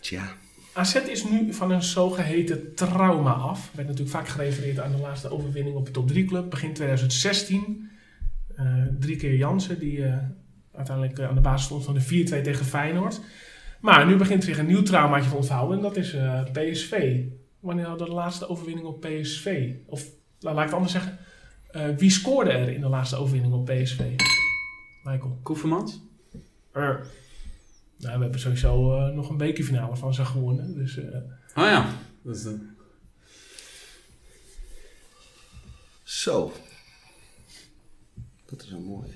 Tja, AZ is nu van een zogeheten trauma af. Er werd natuurlijk vaak gerefereerd aan de laatste overwinning op de top 3 club. Begin 2016. Eh, drie keer Jansen, die eh, uiteindelijk eh, aan de basis stond van de 4-2 tegen Feyenoord. Maar nu begint zich een nieuw traumaatje te ontvouwen. En dat is eh, PSV. Wanneer hadden we de laatste overwinning op PSV? Of nou, laat ik het anders zeggen. Eh, wie scoorde er in de laatste overwinning op PSV? Michael. Koevermans? Nou, we hebben sowieso eh, nog een bekerfinale van ze gewonnen. Dus eh, Oh ja. Dat is de... zo. Dat is een mooie.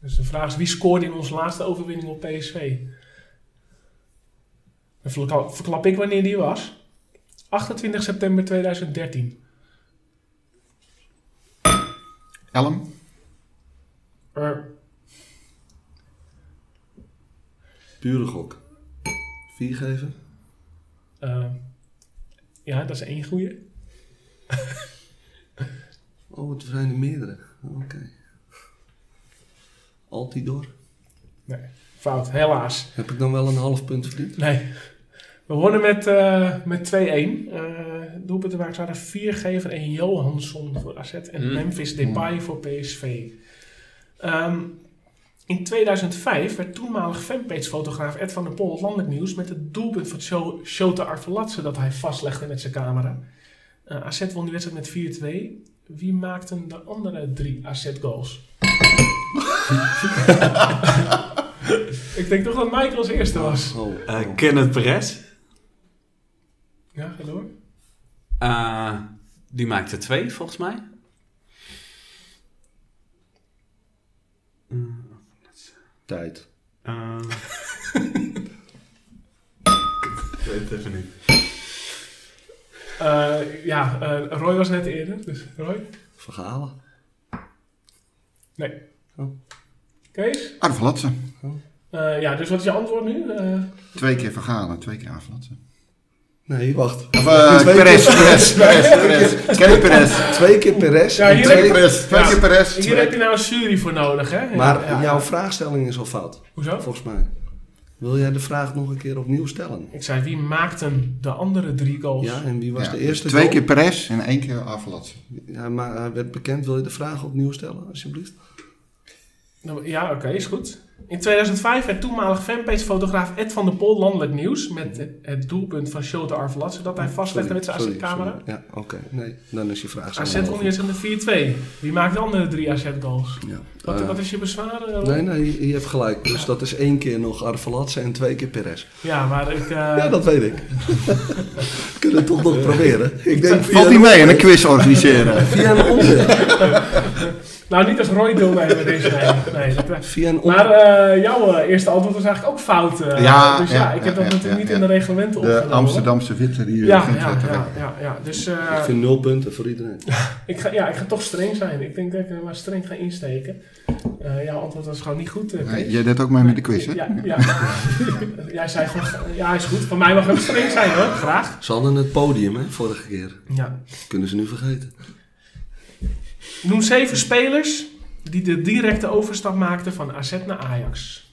Dus de vraag is, wie scoorde in onze laatste overwinning op PSV? Dan verklap, ik wanneer die was. 28 september 2013. Elm. Eh, Pure gok. Vier geven? eh, ja, dat is één goeie. Oh, het zijn er meerdere. Oké. Altidor. Nee, fout, helaas. Heb ik dan wel een half punt verdiend? Nee. We wonnen met, eh met 2-1. Eh doelpuntenmakers waren Viergever en Johansson voor AZ en Mm. Memphis Depay voor PSV. Ehm, in 2005 werd toenmalig fanpagefotograaf Ed van der Pol het landelijk nieuws met het doelpunt van Sho- Shota Arvelatse dat hij vastlegde met zijn camera. Eh AZ won die wedstrijd met 4-2. wie maakten de andere drie AZ-goals? ik denk toch dat Michael als eerste was. Oh, Eh, oh. Kenneth Perez. Ja, ga door. Eh, die maakte twee, volgens mij. Tijd. Eh, ik weet het even niet. Eh, ja, eh, Roy was net eerder, dus Roy? Verhalen. Nee. Oh. Kees? Arvelatsen. Eh, ja, dus wat is je antwoord nu? Eh, Twee keer vergalen, twee keer Arvelatsen. Nee, wacht. Of eh Twee Perez, keer- Perez. Twee keer Perez. Ja, en hier Twee twee... keer Perez, twee Ja. keer Perez. hier twee- heb je nou een jury voor nodig, hè? Maar Ja, ja. jouw vraagstelling is al fout, Hoezo? volgens mij. Wil jij de vraag nog een keer opnieuw stellen? Ik zei, wie maakten de andere drie goals? Ja, en wie was Ja, de dus eerste Twee goal? keer Perez en één keer Arvelatsen. Ja, maar hij werd bekend. Wil je de vraag opnieuw stellen, alsjeblieft? Nou, Ja, oké, is goed. In 2005 werd toenmalig fanpagefotograaf Ed van der Pol landelijk nieuws met het- het doelpunt van Sjote Arvelatse dat hij vastlegde met zijn AZ-camera. Ja, oké. Nee, dan is je vraag AZ mogelijk. won eerst in de 4-2. Wie maakt de andere drie AZ-goals? Ja. Wat, Eh, wat is je bezwaar? eh, Nee, nee, je, hebt gelijk. Dus dat is één keer nog Arvelatse en twee keer Perez. Ja, maar ik... eh, Ja, dat weet ik. We kunnen het toch nog proberen. Ik denk Valt een niet mee, een omweg. quiz organiseren. Via een omweg. Nou, niet als Roy met deze. Nee, nee dat, Via een omweg. Eh, jouw eh, eerste antwoord was eigenlijk ook fout. eh, Ja, dus ja, ja, ik heb ja, dat ja, natuurlijk ja, niet ja. in de reglementen De opgenomen. Amsterdamse witte die Ja, ja, ja, ja, ja. Dus eh, Ik vind nul punten voor iedereen. ik, ga, ja, ik ga toch streng zijn. Ik denk dat ik er maar streng ga insteken. Eh, jouw antwoord was gewoon niet goed. Jij deed ook mee met de quiz, hè? Ja, ja. Jij zei gewoon, ja, is goed. Van mij mag het streng zijn hoor, graag. Ze hadden het podium, hè, vorige keer. Ja. Kunnen ze nu vergeten. Noem zeven spelers die de directe overstap maakten van AZ naar Ajax.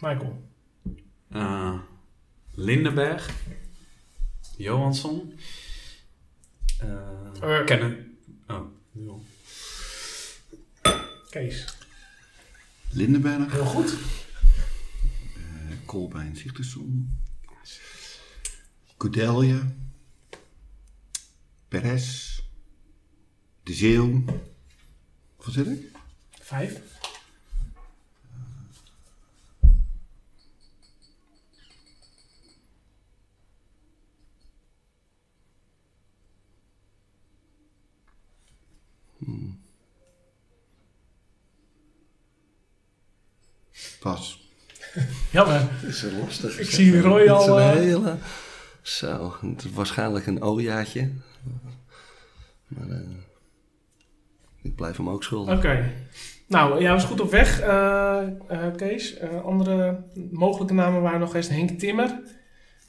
Michael. Eh, Lindenberg. Johansson. eh Eh. Kenneth. Oh. Kees. Lindenberg, Heel goed. Eh, Kolbein Koudelje, Perez, De Zeeuw. Wat zit ik? Vijf. Pas. Jammer. Dat is een lastig. Ik zie Roy al, Het is een eh, hele... Zo, het is waarschijnlijk een O-jaartje. Maar eh, ik blijf hem ook schuldig. Oké. Nou, jij was goed op weg, eh, Kees. Andere mogelijke namen waren nog eens Henk Timmer,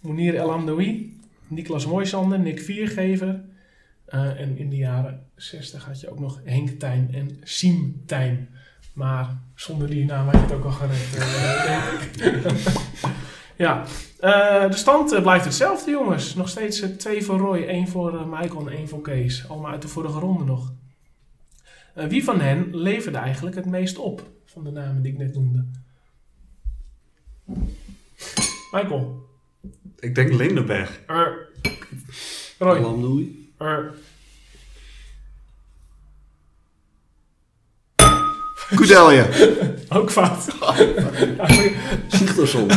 Mounir El Amdoui, Niklas Mooisander, Nick Viergever. En in de jaren 60 had je ook nog Henk Tijn en Siem Tijn. Maar zonder die naam had je het ook al gered, eh, denk ik. ja, Eh, de stand eh, blijft hetzelfde, jongens. Nog steeds twee voor Roy, één voor Michael en één voor Kees. Allemaal uit de vorige ronde nog. Eh, wie van hen leverde eigenlijk het meest op van de namen die ik net noemde? Michael. Ik denk Lindenberg. Er. Roy. Lamdoei. Er. Koudelje. Ook fout. Zichterson.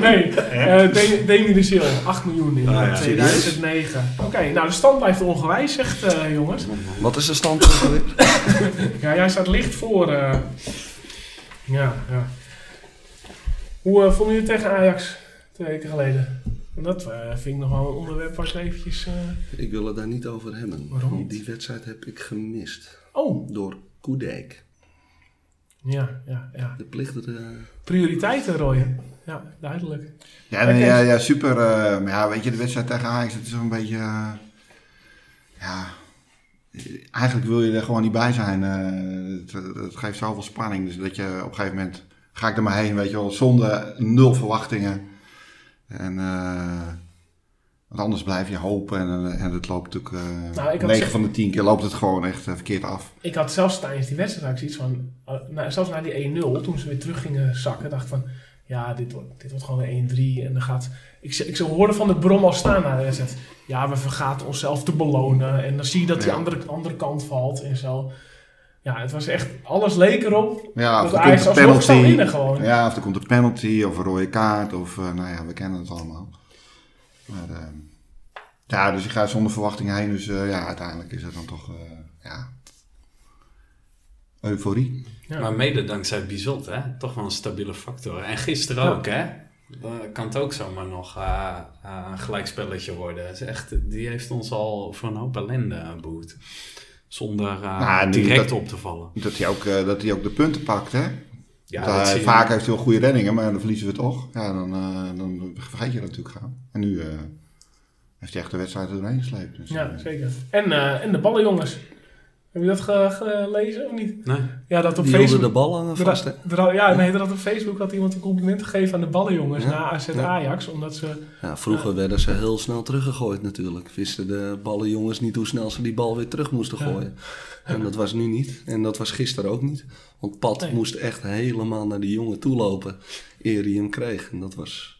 nee, eh Demi- de Sil. 8 miljoen in Ah, ja. eh, 2009. Oké, nou de stand blijft ongewijzigd, eh, jongens. Wat is de stand? Ja, jij staat licht voor. eh. Ja, ja. Hoe eh, vonden jullie het tegen Ajax twee weken geleden? Dat eh, vind ik nog wel een onderwerp waar ik eventjes... eh, Ik wil het daar niet over hebben. Waarom? Die wedstrijd heb ik gemist. Oh, Door Koedijk. ja, ja, ja. De plichten... Prioriteiten, Roy. Ja, duidelijk. Ja, nee, ja, ja, super. eh, maar ja, weet je, de wedstrijd tegen Ajax, het is een beetje... eh, ja, eigenlijk wil je er gewoon niet bij zijn. eh, het, het geeft zoveel spanning. Dus dat je op een gegeven moment... Ga ik er maar heen, weet je wel, zonder nul verwachtingen. En eh, Want anders blijf je hopen en, eh, en het loopt natuurlijk... eh Nou, ik had 9 ze- van de 10 keer loopt het gewoon echt eh, verkeerd af. Ik had zelfs tijdens die wedstrijd zoiets van, eh, nou, zelfs na die 1-0, toen ze weer terug gingen zakken, dacht ik van, ja, dit wordt, dit wordt gewoon een 1-3 en dan gaat... Ik, ik hoorde van de brom al staan na de wedstrijd. Ja, we vergaten onszelf te belonen en dan zie je dat die Ja. andere, andere kant valt en zo. Ja, het was echt, alles leek erop Ja, dat of er Ajax komt een alsnog zou penalty. winnen gewoon. Ja, of er komt een penalty of een rode kaart. Of, eh, nou ja, we kennen het allemaal. Maar, eh, ja, dus je gaat zonder verwachting heen. Dus eh, ja, uiteindelijk is het dan toch, eh, ja... Euforie. Ja. Maar mede dankzij Bizot, hè? Toch wel een stabiele factor. En gisteren Ja. ook, hè? Dan kan het ook zomaar nog eh, eh, een gelijkspelletje worden. Is echt, die heeft ons al voor een hoop ellende boet. Zonder eh, Nou, direct dat- op te vallen. Dat hij ook, eh, dat hij ook de punten pakt, hè? Ja, dat vaak heeft hij wel goede reddingen, maar dan verliezen we toch. Ja, dan, eh, dan vergeet je dat natuurlijk gaan. En nu eh, heeft hij echt de wedstrijd er doorheen gesleept. Dus, Ja, eh, zeker. En, eh, en de ballenjongens. Heb je dat ge- gelezen of niet? Nee? Ja, dat op Die Facebook... de bal hangen Er- vast, hè? ja, nee, had op Facebook had iemand een compliment gegeven aan de ballenjongens Ja. na AZ Ja. Ajax. Omdat ze... Ja, vroeger werden ze heel snel teruggegooid natuurlijk. Wisten de ballenjongens niet hoe snel ze die bal weer terug moesten Ja. gooien. En dat was nu niet. En dat was gisteren ook niet. Want Pat Nee. moest echt helemaal naar die jongen toe lopen eer hij hem kreeg. En dat was,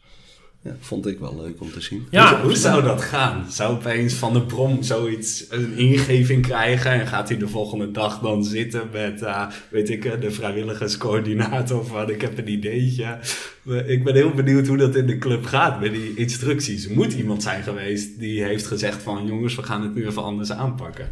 ja, vond ik wel leuk om te zien. Ja, hoe, hoe zou dat gaan? Zou opeens Van de Brom zoiets, een ingeving krijgen en gaat hij de volgende dag dan zitten met, eh, weet ik, eh, de vrijwilligerscoördinator van ik heb een ideetje. Ik ben heel benieuwd hoe dat in de club gaat met die instructies. Er moet iemand zijn geweest die heeft gezegd van jongens, we gaan het nu even anders aanpakken.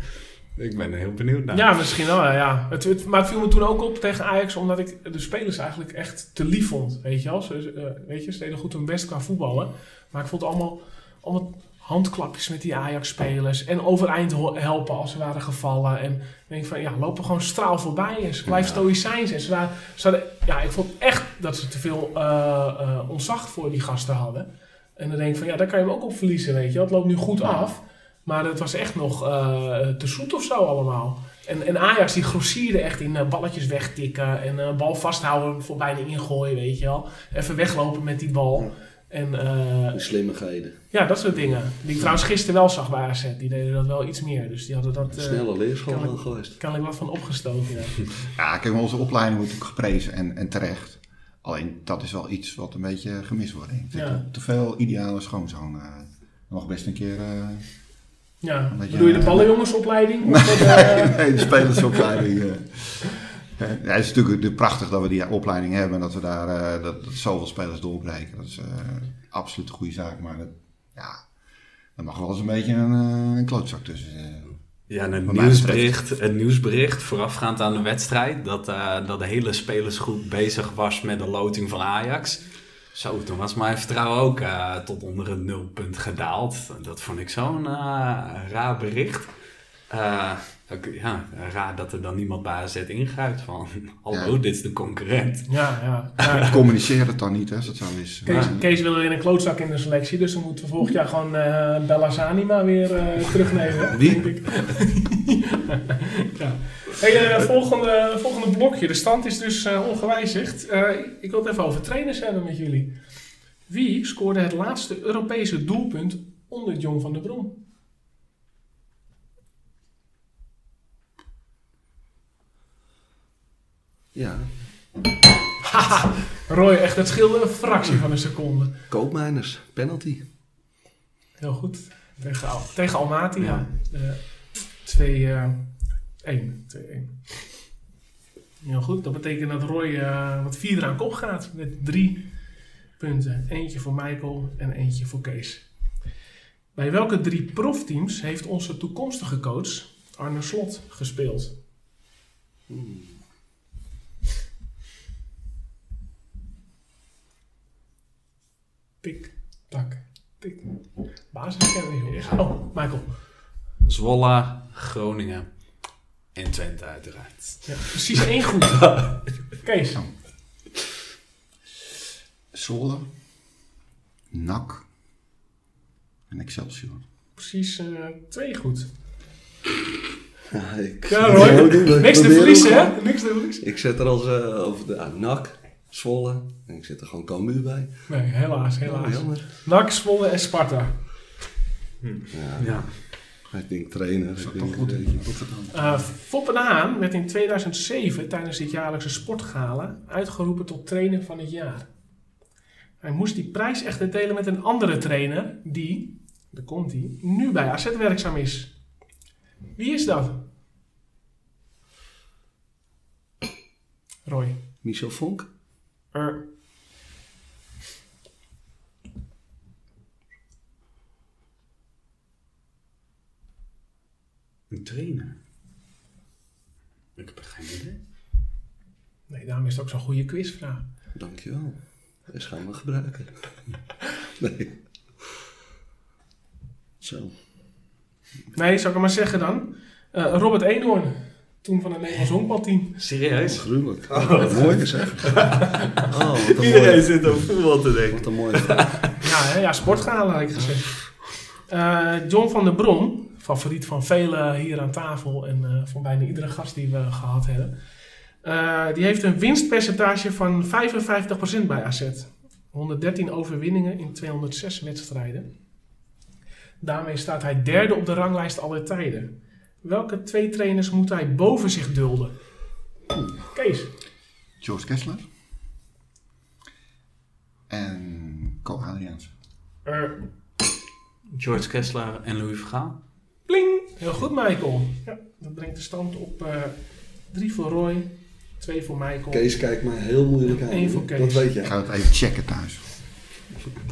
Ik ben er heel benieuwd naar. Ja, misschien wel, ja. Het, het- maar het viel me toen ook op tegen Ajax, omdat ik de spelers eigenlijk echt te lief vond. Weet je wel? Ze, eh, weet je, ze deden goed hun best qua voetballen. Maar ik vond allemaal, allemaal handklapjes met die Ajax-spelers. En overeind helpen als ze waren gevallen. En ik denk van, ja, lopen gewoon straal voorbij. En ze blijven Ja. stoïcijns. En ze waren, ze hadden, ja, ik vond echt dat ze te veel eh, ontzag voor die gasten hadden. En dan denk ik van, ja, daar kan je hem ook op verliezen, weet je. Het loopt nu goed af. Maar het was echt nog eh, te zoet of zo allemaal. En, en Ajax die grossierde echt in eh, balletjes wegtikken. En eh, bal vasthouden voor bijna ingooien, weet je wel. Even weglopen met die bal. En eh, De slimmigheden. ja, dat soort dingen. Die ik trouwens gisteren wel zag bij AZ. Die deden dat wel iets meer. Dus die hadden dat eh Snelle leerschool kan ik- wel geweest. kennelijk wat van opgestoken. Ja. Ja, kijk, onze opleiding wordt natuurlijk geprezen en, en terecht. Alleen dat is wel iets wat een beetje gemist wordt. denk ik. Er Ja. zit Te veel ideale schoonzoon. nog best een keer. Eh, Ja, Dat je- bedoel je de ballenjongensopleiding? Of dat, eh, nee, de spelersopleiding. eh. Eh, ja, het is natuurlijk prachtig dat we die opleiding hebben en dat we daar eh, dat, dat zoveel spelers doorbreken. Dat is eh, absoluut een goede zaak, maar dat, ja, er mag wel eens een beetje een, eh, een klootzak tussen. eh. Ja, en een nieuwsbericht, een nieuwsbericht voorafgaand aan de wedstrijd. Dat, eh, dat de hele spelersgroep bezig was met de loting van Ajax. Zo, toen was mijn vertrouwen ook eh, tot onder het nulpunt gedaald. Dat vond ik zo'n eh, raar bericht. Eh, ook, ja, raar dat er dan niemand bij AZ ingrijpt van... Hallo, Ja. dit is de concurrent. ja, ja. ja. Communiceer het dan niet, hè, als het zo is. Kees, Maar- Kees wil weer een klootzak in de selectie, dus dan moeten we volgend jaar gewoon eh Bellazzani maar weer eh, terugnemen. Wie? Denk ik. ja. Hey, eh, volgende, volgende blokje. De stand is dus eh, ongewijzigd. Eh, ik wil het even over trainers hebben met jullie. Wie scoorde het laatste Europese doelpunt onder John van der Brom? Ja, Roy, echt, het scheelde een fractie van een seconde. koopmijners, penalty. Heel goed. Tegen, tegen Almaty, ja. Ja. 2 eh 1. 2-1. Heel goed. Dat betekent dat Roy eh wat vier aan kop gaat. Met drie punten. Eentje voor Michael en eentje voor Kees. Bij welke drie profteams heeft onze toekomstige coach Arne Slot gespeeld? Tik, tak, tik. Basiskennis, jongens. Oh, Michael. Zwolle, Groningen en Twente uiteraard. Ja, precies één goed. Kees. Zwolle, NAC en Excelsior. Precies eh, twee goed. Ja, ik Ja. Ik Niks te verliezen, hè? Niks te verliezen. Ik zet er als eh, over de ah, NAC, Zwolle. En ik zet er gewoon Comu bij. Nee, helaas, helaas. jammer. NAC, Zwolle en Sparta. Ja, Ja. Ik denk trainer. Dat ik denk, goed weet in je. Rotterdam. Eh Foppe de Haan werd in 2007 tijdens dit jaarlijkse sportgala uitgeroepen tot trainer van het jaar. Hij moest die prijs echter delen met een andere trainer die, daar komt hij, nu bij AZ werkzaam is. Wie is dat? Roy. Michel Vonk? Er. Een trainer. Ik heb geen idee. Nee, daarom is het ook zo'n goede quizvraag. Dankjewel. Deze gaan we gebruiken. nee. Zo. Nee, zou ik het maar zeggen dan? Eh, Robert Eenhoorn, toen van het Nederlands honkbalteam. Serieus? Gruwelijk. Mooi zeg. Oh, wat een Iedereen mooie, zit op voetbal te denken. wat een mooie vraag. Ja, hè, ja sportgala had ik gezegd. Eh, John van der Brom, favoriet van velen hier aan tafel en eh, van bijna iedere gast die we gehad hebben. eh, die heeft een winstpercentage van 55% bij AZ. 113 overwinningen in 206 wedstrijden. Daarmee staat hij derde op de ranglijst aller tijden. Welke twee trainers moet hij boven zich dulden? Kees. George Kessler. En Co Adriaans. Er. George Kessler en Louis Vergaal. Pling! Heel goed, Michael. Ja, dat brengt de stand op eh drie voor Roy, twee voor Michael. Kees kijkt mij heel moeilijk aan. Eén voor Kees. Dat weet Ik jij. ga het even checken thuis.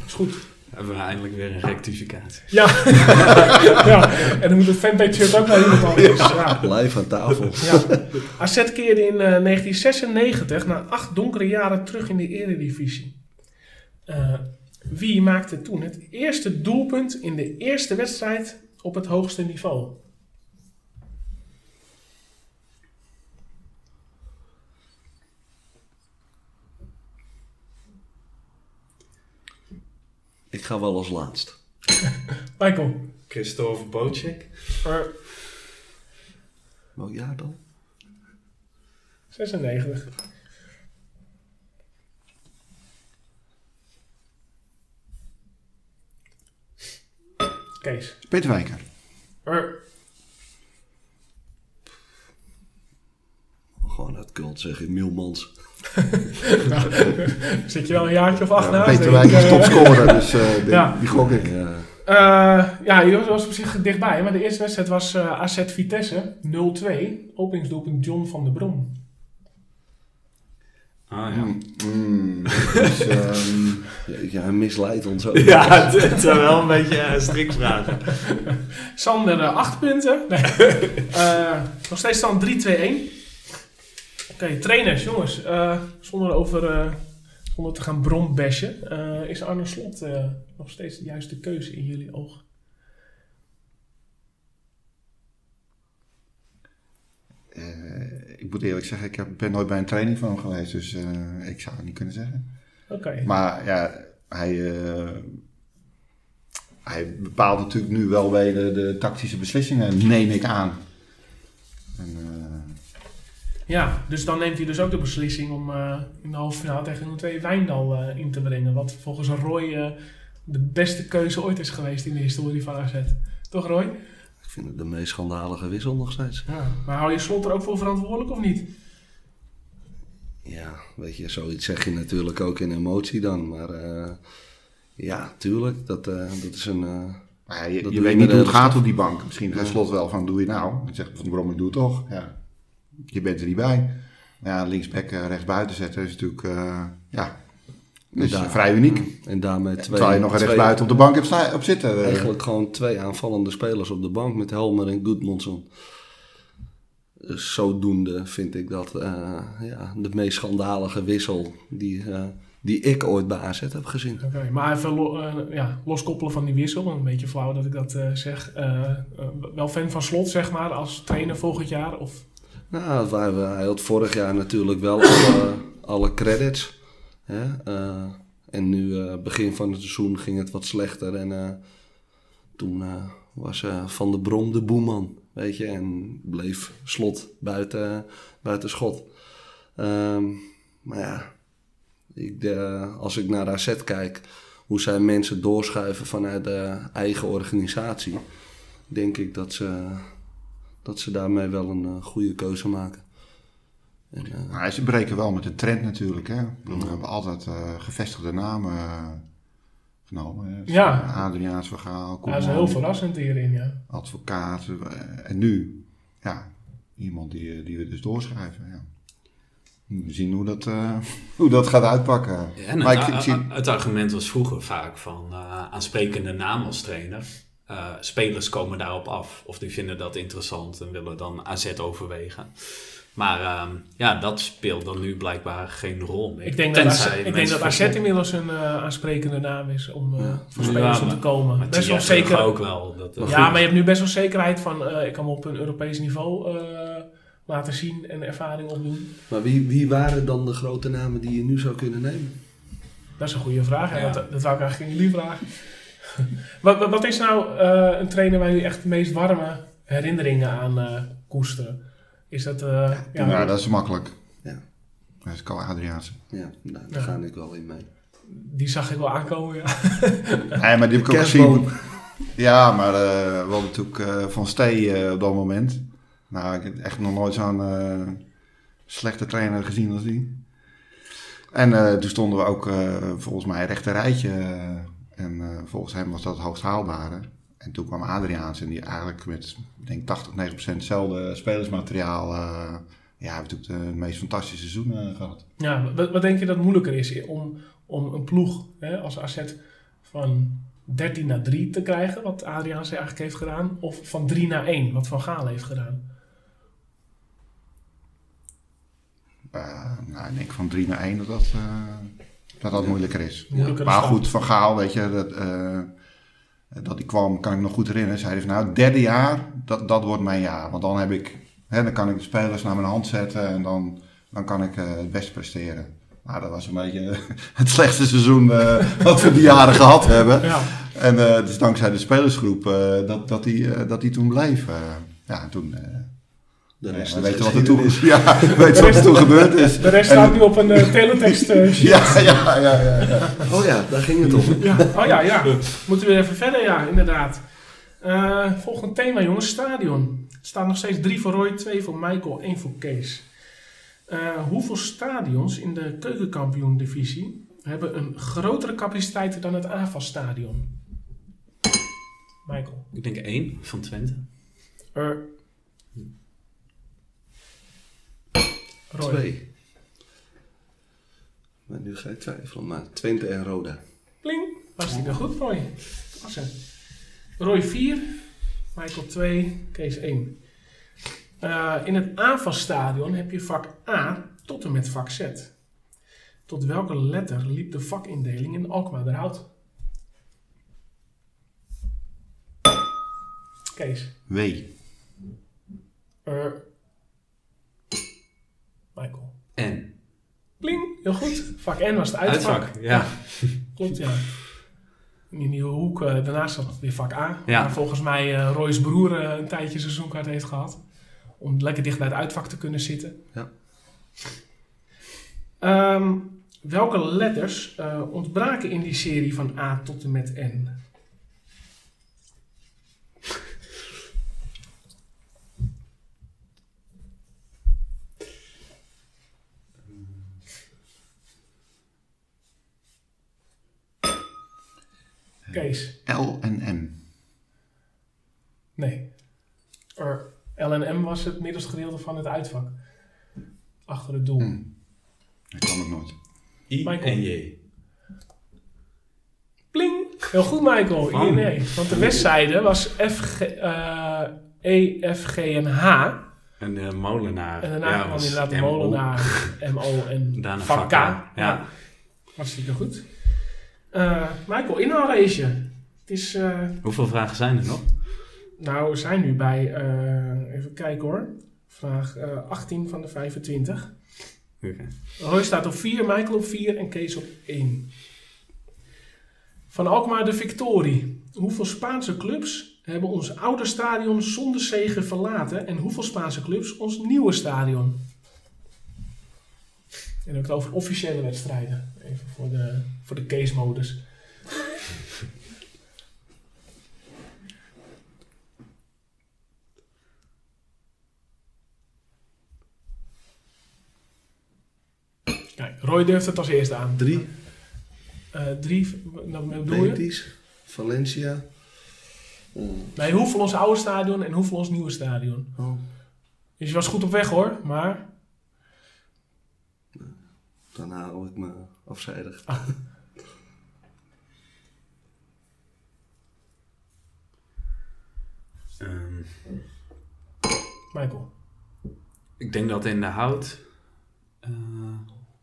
Is goed. Hebben we eindelijk weer een rectificatie. Ja. ja. En dan moet het fanpage ook naar iemand anders. Ja. Live aan tafel. Ja. AZ keerde in eh, 1996 na acht donkere jaren terug in de eredivisie. Eh, wie maakte toen het eerste doelpunt in de eerste wedstrijd op het hoogste niveau? Ik ga wel als laatst. Michael. Christophe Bocek. Er, Welk jaar dan? 96. Kees. Peter Wijker. Er, Gewoon uit cult zeg ik, Mielmans. zit je wel een jaartje of acht naast? Peter. Wijker is topscorer, dus eh, die, Ja. die gok ik. Ja, Eh, ja, je was, was op zich dichtbij, maar de eerste wedstrijd was eh AZ Vitesse 0-2. Openingsdoelpunt John van der Brom. Ah ja. Mm, mm, dus, ehm, ja, hij misleidt ons ook. Ja, het, het zijn wel een beetje uh, strikvragen. Sander 8 punten. Nee. Eh, nog steeds stand 3-2-1. Oké, trainers, jongens. eh, zonder, over, eh, zonder te gaan brombashen. eh, is Arne Slot eh, nog steeds de juiste keuze in jullie ogen? eh, ik moet eerlijk zeggen, ik heb, ben nooit bij een training van hem geweest, dus eh, ik zou het niet kunnen zeggen. Oké. Maar ja, hij, eh, hij bepaalt natuurlijk nu wel weer de, de tactische beslissingen, neem ik aan. En, eh, Ja, dus dan neemt hij dus ook de beslissing om in de halve finale tegen een twee Wijndal in te brengen. Wat volgens Roy de beste keuze ooit is geweest in de historie van AZ. Toch Roy? Ik vind het de meest schandalige wissel nog steeds. Ja. Maar hou je Slot er ook voor verantwoordelijk of niet? Ja, weet je, zoiets zeg je natuurlijk ook in emotie dan. Maar eh, ja, tuurlijk, dat, eh, dat is een... eh, maar ja, je Dat je weet je niet hoe het gaat op die bank. Misschien gaat Ja. slot wel van, doe je nou? Dan zegt Van Brom, ik doe het toch. Ja. Je bent er niet bij. Ja, linksback uh, rechts buiten zetten is natuurlijk, uh, ja, daar- vrij uniek. En daarmee twee... Terwijl je nog een twee- rechtsbuiten op de bank hebt sta- op zitten. eh. Eigenlijk gewoon twee aanvallende spelers op de bank met Helmer en Goodmanson. Dus zodoende vind ik dat eh, ja, de meest schandalige wissel die, eh, die ik ooit bij AZ heb gezien. Oké, maar even lo- ja, loskoppelen van die wissel. Een beetje flauw dat ik dat eh, zeg. Wel fan van Slot, zeg maar, als trainer volgend jaar? Of... Nou, hij had vorig jaar natuurlijk wel alle, alle credits. Eh, en nu, eh, begin van het seizoen, ging het wat slechter. En eh, toen was Van der Brom de boeman, weet je. En bleef slot buiten, buiten schot. Ehm, maar ja, ik, als ik naar AZ kijk, hoe zij mensen doorschuiven vanuit de eigen organisatie, denk ik dat ze, dat ze daarmee wel een goede keuze maken. En, Maar ze breken wel met de trend natuurlijk. Hè? Bedoel, We hebben altijd eh, gevestigde namen eh, genomen. Hè? Dus, Ja. Adriaans Vergaal, Ja, dat is heel verrassend hierin, ja. advocaat. en nu, ja, iemand die, die we dus doorschrijven. Ja. We zien hoe dat, eh, hoe dat gaat uitpakken. En maar het, ik, ik zie, het argument was vroeger vaak van eh, aansprekende naam als trainer. Eh, spelers komen daarop af of die vinden dat interessant en willen dan AZ overwegen. Maar ehm, ja, dat speelt dan nu blijkbaar geen rol meer. Ik denk dat, ik denk mensen dat AZ verstoppen. inmiddels een eh, aansprekende naam is om eh, voor Ja, spelers om te komen. Maar Best wel zeker. ook wel. Dat, eh, Ja, maar je hebt nu best wel zekerheid van eh, ik kan me op een Europees niveau eh, laten zien en ervaring opdoen. maar wie, wie waren dan de grote namen die je nu zou kunnen nemen? Dat is een goede vraag. Ja. Dat, dat wou ik eigenlijk aan jullie vragen. wat, wat, wat is nou eh, een trainer waar jullie echt de meest warme herinneringen aan eh, koesteren? Is dat... eh, ja, ja, dat is makkelijk. Ja. Dat is Carl Adriaanse. Ja, nou, daar Ja. ga ik wel in mee. Die zag ik wel aankomen, ja. Nee, maar die heb ik ook gezien. Ja, maar eh, we hadden natuurlijk eh, Van Stee op dat moment. Nou, ik heb echt nog nooit zo'n eh, slechte trainer gezien als die. En eh, toen stonden we ook eh, volgens mij recht een rijtje. en eh, volgens hem was dat het hoogst haalbare. En toen kwam Adriaans en die eigenlijk met, denk 80, 90 procent hetzelfde spelersmateriaal. eh ja, heeft natuurlijk de meest fantastische seizoenen gehad. Ja, wat, wat denk je dat moeilijker is om, om een ploeg hè, als AZ van 13 naar 3 te krijgen, wat Adriaans eigenlijk heeft gedaan, of van 3 naar 1, wat Van Gaal heeft gedaan? Eh, nou, ik denk van 3 naar 1 dat dat, eh, dat, dat moeilijker is. Moeilijker Maar goed, Van Gaal, weet je, dat, eh, dat die kwam, kan ik nog goed herinneren. Zei hij van nou, het derde jaar, dat, dat wordt mijn jaar. Want dan heb ik, hè, dan kan ik de spelers naar mijn hand zetten en dan, dan kan ik eh, het best presteren. Nou, dat was een beetje het slechtste seizoen eh, wat we die jaren gehad hebben. Ja, En uh, dus dankzij de spelersgroep uh, dat, dat, die, uh, dat die toen bleef. Uh, ja, toen... De rest we is weten wat er toen, ja, we weten wat er toen gebeurd is. de rest En- staat nu op een eh, teletext eh, sheet. Ja, ja, ja, ja, ja. Oh ja, daar ging het om. Ja. Oh ja, ja. Moeten we weer even verder, ja, inderdaad. Eh, volgend thema, jongens. Stadion. Het staat nog steeds 3 voor Roy, 2 voor Michael, 1 voor Kees. Eh, hoeveel stadions in de keukenkampioen-divisie hebben een grotere capaciteit dan het AFAS-stadion? Michael. Ik denk één van Twente. Er. Roy. Twee. Maar nu ga ik twijfelen, maar Twente en Roda. Pling. Hartstikke goed, Roy. Klasse. Roy 4, Michael 2, Kees 1. Eh, in het AFAS-stadion heb je vak A tot en met vak Z. Tot welke letter liep de vakindeling in Alkmaar eruit? Kees. W. Er. Michael. En. Pling, heel goed. Vak N was het uitvak. Uitvak, ja. Klopt, ja. In die nieuwe hoek, eh, daarnaast zat weer vak A. Ja. Waar volgens mij eh Roy's broer eh, een tijdje seizoenkaart heeft gehad. Om lekker dicht bij het uitvak te kunnen zitten. Ja. Ehm, welke letters eh, ontbraken in die serie van A tot en met N? Kees. L en M. Nee. Er, L en M was het middelste gedeelte van het uitvak. Achter het doel. Hm. Dat kan ik nooit. I Michael. en J. Pling! Heel goed, Michael. Oh. Nee, nee. Want de westzijde was F, G, eh, E, F, G en H. En de molenaar. En daarna ja, kwam was inderdaad de MO. molenaar, MO en Daarna vak K. A, ja. Hartstikke goed. Eh, Michael, inhaalrace. Het is... eh, Hoeveel vragen zijn er nog? nou, we zijn nu bij... eh, even kijken hoor. Vraag eh, 18 van de 25. Oké. Roy staat op 4, Michael op 4 en Kees op 1. Van Alkmaar de Victorie. Hoeveel Spaanse clubs hebben ons oude stadion zonder zegen verlaten en hoeveel Spaanse clubs ons nieuwe stadion? En ook het over officiële wedstrijden. Even voor de, voor de case-modus. Kijk, Roy durft het als eerste aan. Drie. Eh, drie, wat bedoel je? Valencia. Eh, Nee, hoeveel ons oude stadion en hoeveel ons nieuwe stadion. oh, Dus je was goed op weg hoor, maar... dan hou ik me afzijdig. Ehm, Michael. ik denk dat in de hout eh,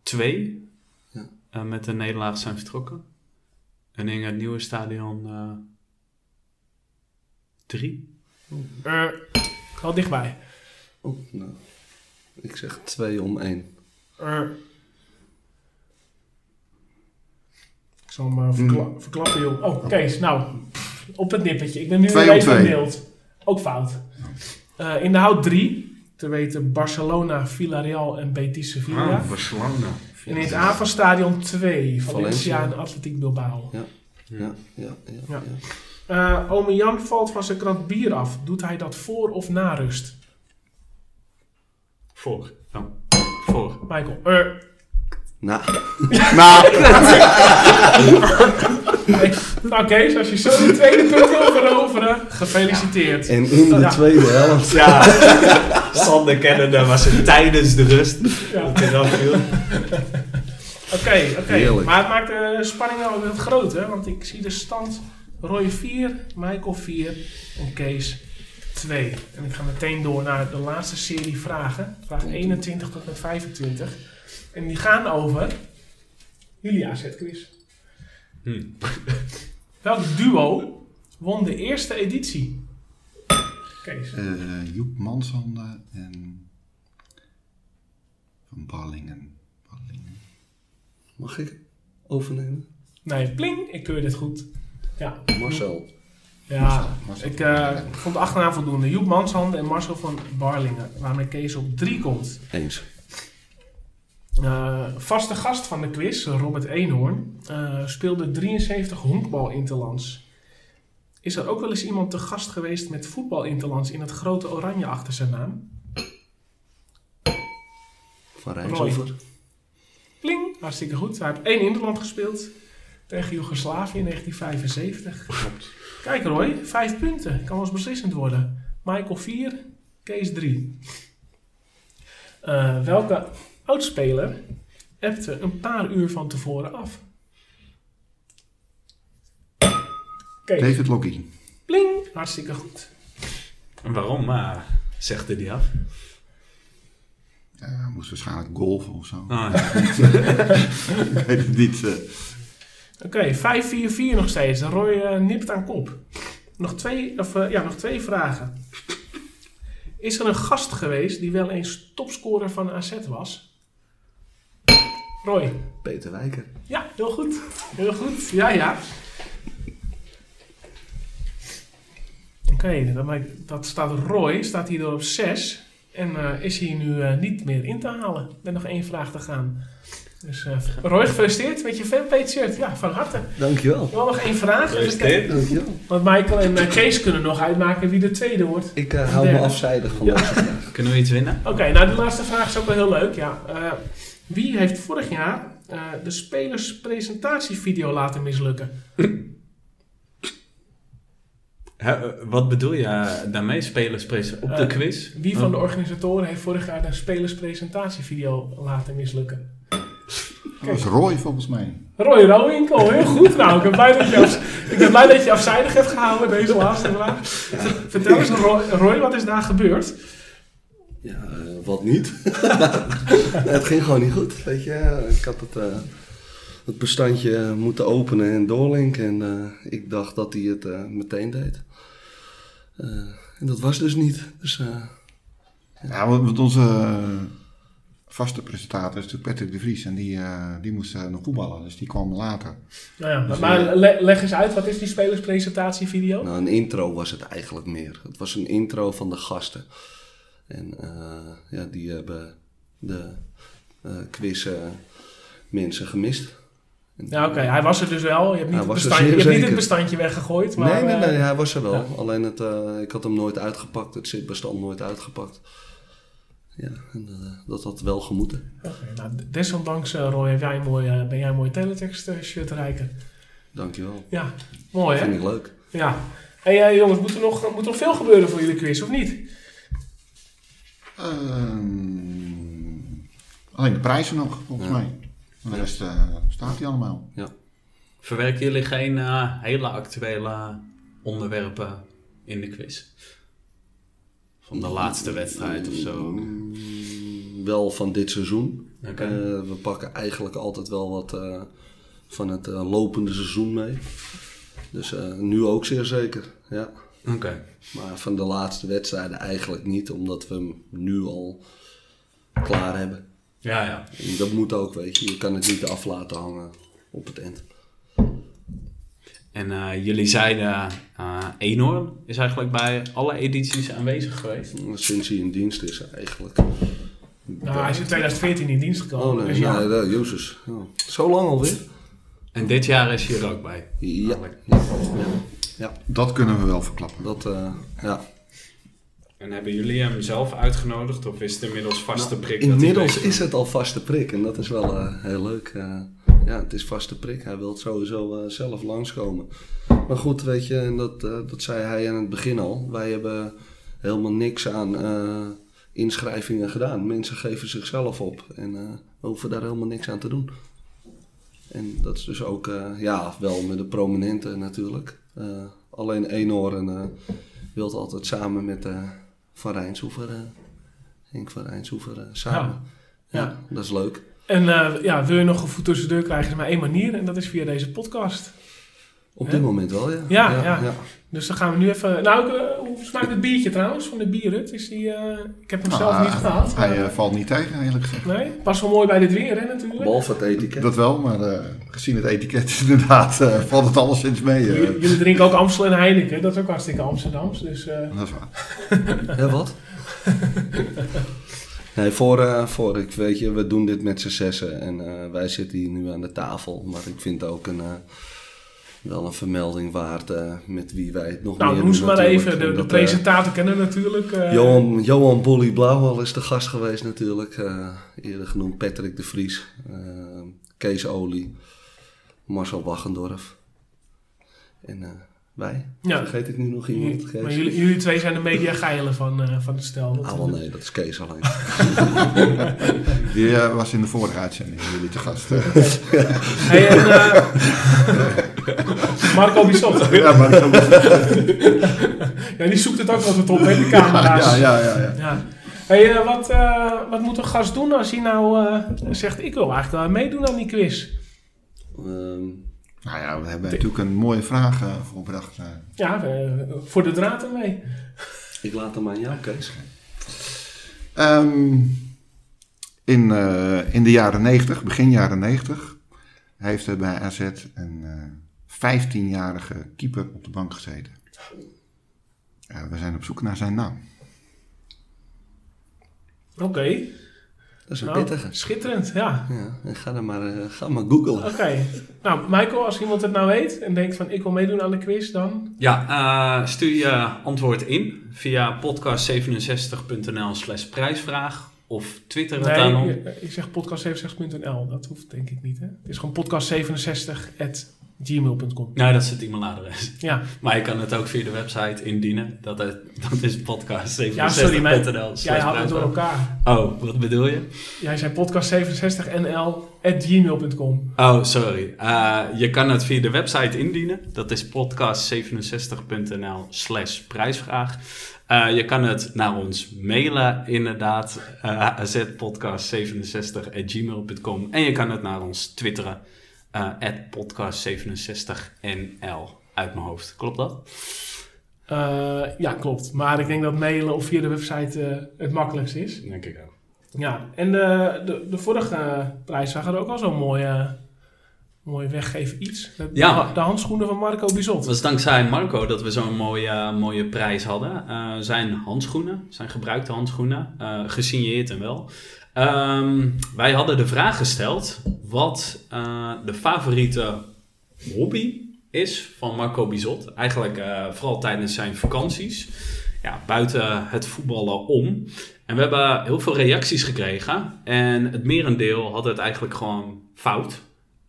twee Ja. eh, met een nederlaag zijn vertrokken. En in het nieuwe stadion eh, drie. Uh, al dichtbij. Oh, nou. Ik zeg twee om één. Eh. ik zal hem eh, verkla- verklappen, joh. Oh, Kees, nou, op het nippertje. Ik ben nu Twee om even in beeld. Ook fout. Eh, in de hout drie. Te weten Barcelona, Villarreal en Betis Sevilla. Ah, Barcelona. en in het AVA-stadion 2. Valencia en Atletiek Bilbao. Ja, ja, ja. Ja. ja. Eh ome Jan valt van zijn krat bier af. Doet hij dat voor of na rust? Voor. Oh. Voor. Michael. Eh, Nou, Nou, nou Kees, als je zo de tweede punt wil veroveren, gefeliciteerd. en in de Ja. tweede helft. Ja, Sander Canada was het tijdens de rust. Ja. Dat viel. Oké, oké. Maar het maakt de spanning wel wat groot, hè? Want ik zie de stand Roy 4, Michael 4 en Kees 2. En ik ga meteen door naar de laatste serie vragen. Vraag 21 tot met 25. En die gaan over jullie AZ-quiz. Hm. Welk duo won de eerste editie? Kees. eh, Joep Manshanden en Van Ballingen. Ballingen. Mag ik overnemen? Nee, pling, ik keur dit goed. Ja, Marcel. ja Marcel. ik eh, vond de achternaam voldoende. Joep Manshanden en Marcel van Barlingen. Waarmee Kees op 3 komt. Eens. Eh, vaste gast van de quiz, Robert Eenhoorn, eh, speelde 73 honkbal interlands. Is er ook wel eens iemand te gast geweest met voetbal interlands in het grote oranje achter zijn naam? Van Rijnsover. Pling, hartstikke goed. Hij heeft één interland gespeeld tegen Joegoslavië in 1975. Klopt. Kijk Roy, vijf punten. Kan wel eens beslissend worden. Michael 4, Kees 3. Eh, welke oudspeler appte een paar uur van tevoren af? Kees. David Lokkie. Pling, hartstikke goed. En waarom? Maar zegt hij die af? Ja, hij moest waarschijnlijk golfen of zo. Ah, ja. Ik weet het niet. eh. Oké, 5-4-4 nog steeds. Roy eh, nipt aan kop. Nog twee, of, eh, ja, nog twee vragen. Is er een gast geweest die wel eens topscorer van AZ was? Roy. Peter Wijker. Ja, heel goed. Heel goed. Ja, ja. Oké, dat, maakt- dat staat Roy, staat hierdoor op 6. En eh, is hier nu eh, niet meer in te halen. Met nog één vraag te gaan. Dus eh, Roy, gefeliciteerd met je fanpage shirt. Ja, van harte. Dankjewel. Wel nog één vraag. Even kijken. Dankjewel. Want Michael en Kees kunnen nog uitmaken wie de tweede wordt. Ik hou me afzijdig van Ja. deze vraag. Kunnen we iets winnen? Oké, nou de laatste vraag is ook wel heel leuk. Ja. Wie heeft vorig jaar eh, de spelerspresentatievideo laten mislukken? Eh, wat bedoel je eh, daarmee? Spelers presen- op de quiz? Wie van de organisatoren heeft vorig jaar de spelerspresentatievideo laten mislukken? Dat was Roy volgens mij. Roy Rowinkel, heel goed. Nou, ik ben blij dat je, af, ik ben blij dat je afzijdig hebt gehouden deze laatste vraag. Vertel eens, Roy, Roy, wat is daar gebeurd? Ja, eh, wat niet? het ging gewoon niet goed, weet je. Ik had het, eh, het bestandje moeten openen en doorlinken. En eh, ik dacht dat hij het eh, meteen deed. Eh, en dat was dus niet. Dus eh, Ja, want onze vaste presentator is natuurlijk Patrick de Vries. En die, eh, die moest nog voetballen, dus die kwam later. Nou ja, Dus, maar le- leg eens uit, wat is die spelerspresentatievideo? nou, een intro was het eigenlijk meer. Het was een intro van de gasten. En eh, ja, die hebben de eh quiz mensen gemist. Ja, oké. Hij was er dus wel. Je hebt niet, het, bestandje, je hebt niet het bestandje weggegooid. Maar, nee, nee, eh, nee, hij was er wel. ja. Alleen het, ik had hem nooit uitgepakt, het zitbestand nooit uitgepakt. Ja, en, dat had wel gemoeten. nou, desondanks, Roy, heb jij een mooie, ben jij een mooie teletext eh, shirt rijken. Dankjewel. Ja, mooi hè? Vind ik leuk. Ja. Hey, jongens, moet er, nog, moet er nog veel gebeuren voor jullie quiz, of niet? Ehm, alleen de prijzen nog, volgens Ja. mij. De rest eh, staat die allemaal. Verwerken jullie geen eh, hele actuele onderwerpen in de quiz? Van de laatste wedstrijd of zo? Mm, wel van dit seizoen. Oké. Eh, we pakken eigenlijk altijd wel wat eh, van het eh, lopende seizoen mee. Dus eh, nu ook zeer zeker. Ja. Oké. Maar van de laatste wedstrijden eigenlijk niet, omdat we hem nu al klaar hebben. Ja, ja. En dat moet ook, weet je. Je kan het niet af laten hangen op het eind. En eh, jullie zeiden, eh Enorm is eigenlijk bij alle edities aanwezig geweest. Sinds hij in dienst is eigenlijk. Nou, hij is in 2014 in dienst gekomen. Oh nee, dus ja. nee, nee, Jezus. Ja. Zo lang alweer? En dit jaar is hij er ook bij. Ja. Ja. Dat kunnen we wel verklappen. Dat, eh, ja. En hebben jullie hem zelf uitgenodigd of is het inmiddels vaste prik? dat hij Nou, Inmiddels is het al vaste prik en dat is wel eh, heel leuk. eh. ja, het is vaste prik. Hij wil sowieso eh, zelf langskomen. Maar goed, weet je, en dat, eh, dat zei hij aan het begin al. Wij hebben helemaal niks aan eh, inschrijvingen gedaan. Mensen geven zichzelf op en eh, we hoeven daar helemaal niks aan te doen. En dat is dus ook, eh, ja, wel met de prominenten natuurlijk. Eh, alleen Eenhoorn eh wil altijd samen met eh Van Rijnshoever, Henk van Rijnshoever, samen. Ja. Ja, dat is leuk. En ja, wil je nog een voet tussen de deur krijgen, is maar één manier. En dat is via deze podcast. Op dit moment wel, ja. Ja, ja. Dus dan gaan we nu even... Nou, eh, hoe smaakt het biertje trouwens van de bierhut? Is die, eh, ik heb hem zelf Nou, niet gehad. Hij eh, valt niet tegen, eerlijk gezegd. nee, past wel mooi bij dit weer, hè, natuurlijk. Behalve het etiket. Dat wel, maar eh, gezien het etiket inderdaad eh, valt het alleszins mee. Jullie, jullie drinken ook Amstel en Heineken. Dat is ook hartstikke Amsterdams. Dus eh, dat is waar. Ja, wat? nee, voor, eh, voor, ik weet je, we doen dit met z'n zessen en eh, wij zitten hier nu aan de tafel. Maar ik vind ook een, eh, wel een vermelding waard eh, met wie wij het nog nou, meer noem ze doen maar natuurlijk. even. De, de eh, presentator kennen natuurlijk. eh, Johan, Johan Bolly Blauwal is de gast geweest natuurlijk. eerder genoemd Patrick de Vries, Kees Olie, Marcel Wachendorf. En wij. Ja. Vergeet ik nu nog iemand? Kees? maar jullie, jullie twee zijn de mediageilen van, eh, van het stel. Ah, wel nee, dat is Kees alleen. Die eh, was in de vorige uitzending jullie te gast. eh. Hey, en, eh, Marco Bissot. ja, dat Ja, die zoekt het ook altijd op, hè, de camera's. ja, ja, ja, ja. Ja. Hey, eh, wat, eh, wat moet een gast doen als hij nou eh, zegt... ik wil eigenlijk wel meedoen aan die quiz? Ehm, Nou ja, we hebben natuurlijk een mooie vraag voorbedacht. eh. Ja, eh, voor de draad ermee. ik laat hem aan jou, Kees. Ehm, in, eh, in de jaren 90, begin jaren 90, heeft er bij AZ een eh 15-jarige keeper op de bank gezeten. Ja, we zijn op zoek naar zijn naam. Oké. Dat is een Nou, pittige. schitterend, ja. Ja, ga, dan maar, eh, ga maar googlen. Oké. Nou, Michael, als iemand het nou weet en denkt van... ik wil meedoen aan de quiz, dan... Ja, eh, stuur je antwoord in via podcast67.nl slash prijsvraag of twitter het aan Nee, ons. je- ik zeg podcast67.nl. Dat hoeft denk ik niet, hè. Het is gewoon podcast67.gmail.com. Nee, dat is het e-mailadres. Ja. Maar je kan het ook via de website indienen. Dat, is- dat is podcast67.nl Ja, sorry, Jij haalt het door elkaar. Oh, wat bedoel je? Jij zei podcast67nl.gmail.com. Oh, sorry. Eh, je kan het via de website indienen. Dat is podcast67.nl slash prijsvraag. Eh, je kan het naar ons mailen, inderdaad. Uh, azpodcast67.gmail.com En je kan het naar ons twitteren. Eh podcast67nl uit mijn hoofd. Klopt dat? Eh, ja, klopt. Maar ik denk dat mailen of via de website eh, het makkelijkst is. Denk ik ook. Ja, en de, de, de vorige prijsvraag had ook al zo'n mooie, mooi weggeven iets. De, Ja. de handschoenen van Marco Bizot. Het was dankzij Marco dat we zo'n mooie, mooie prijs hadden. Zijn handschoenen, zijn gebruikte handschoenen, gesigneerd en wel. Ehm, wij hadden de vraag gesteld: wat eh, de favoriete hobby is van Marco Bizot. Eigenlijk eh, vooral tijdens zijn vakanties. Ja, buiten het voetballen om. En we hebben heel veel reacties gekregen. En het merendeel had het eigenlijk gewoon fout.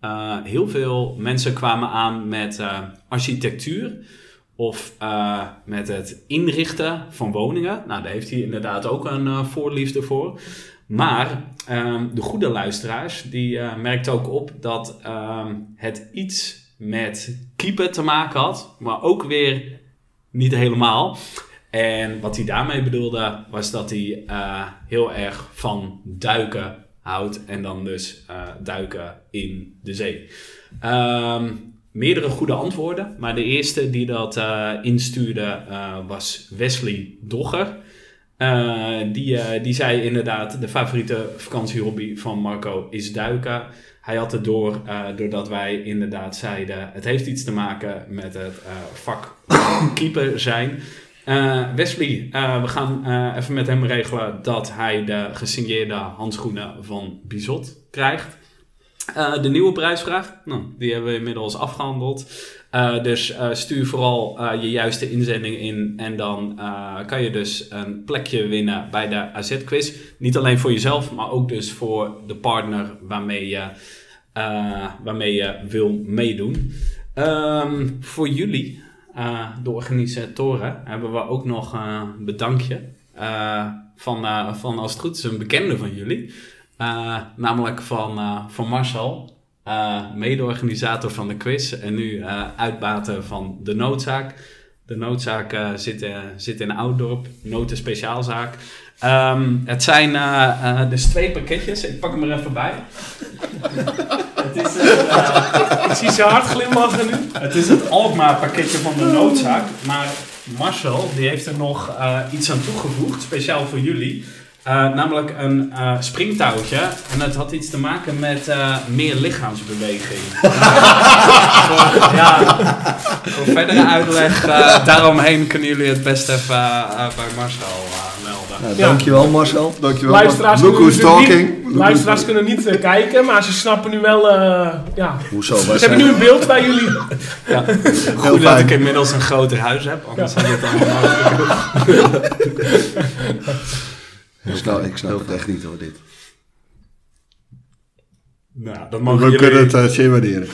Uh, heel veel mensen kwamen aan met architectuur of met het inrichten van woningen. Nou, daar heeft hij inderdaad ook een voorliefde voor. Maar ehm, de goede luisteraars, die merkten ook op dat ehm, het iets met keeper te maken had, maar ook weer niet helemaal. En wat hij daarmee bedoelde, was dat hij heel erg van duiken houdt en dan dus uh, duiken in de zee. Um, meerdere goede antwoorden, maar de eerste die dat uh, instuurde uh, was Wesley Dogger. Die, die zei inderdaad, de favoriete vakantiehobby van Marco is duiken. Hij had het door, doordat wij inderdaad zeiden, het heeft iets te maken met het vak keeper zijn. Wesley, we gaan even met hem regelen dat hij de gesigneerde handschoenen van Bizot krijgt. de nieuwe prijsvraag, nou, die hebben we inmiddels afgehandeld. Dus stuur vooral je juiste inzending in en dan kan je dus een plekje winnen bij de AZ-quiz. Niet alleen voor jezelf, maar ook dus voor de partner waarmee je, waarmee je wil meedoen. Um, voor jullie de organisatoren hebben we ook nog een bedankje. Van, van, als het goed is, een bekende van jullie. namelijk van, van Marcel, mede-organisator van de quiz en nu uitbater van de noodzaak. De noodzaak zit, zit in Ouddorp, noten speciaalzaak. Um, het zijn dus twee pakketjes. Ik pak hem er even bij. het is, ik zie ze hard glimlachen nu. Het is het Alkmaar pakketje van de noodzaak. Maar Marcel die heeft er nog iets aan toegevoegd, speciaal voor jullie. Uh, namelijk een springtouwtje. En het had iets te maken met meer lichaamsbeweging. voor, ja, voor verdere uitleg daaromheen kunnen jullie het best even bij Marcel nou, dankjewel Marcel. Dankjewel. Luisteraars Look who's talking. Niet, luisteraars kunnen niet uh, kijken, maar ze snappen nu wel... Uh, ja. Hoezo? Ze hebben nu een beeld bij jullie. Ja. Goed dat ik inmiddels een groter huis heb, anders ja. had het allemaal ik snap, ik snap het echt niet hoor, dit. Nou, dat mogen We jullie... kunnen het uh, zeer waarderen.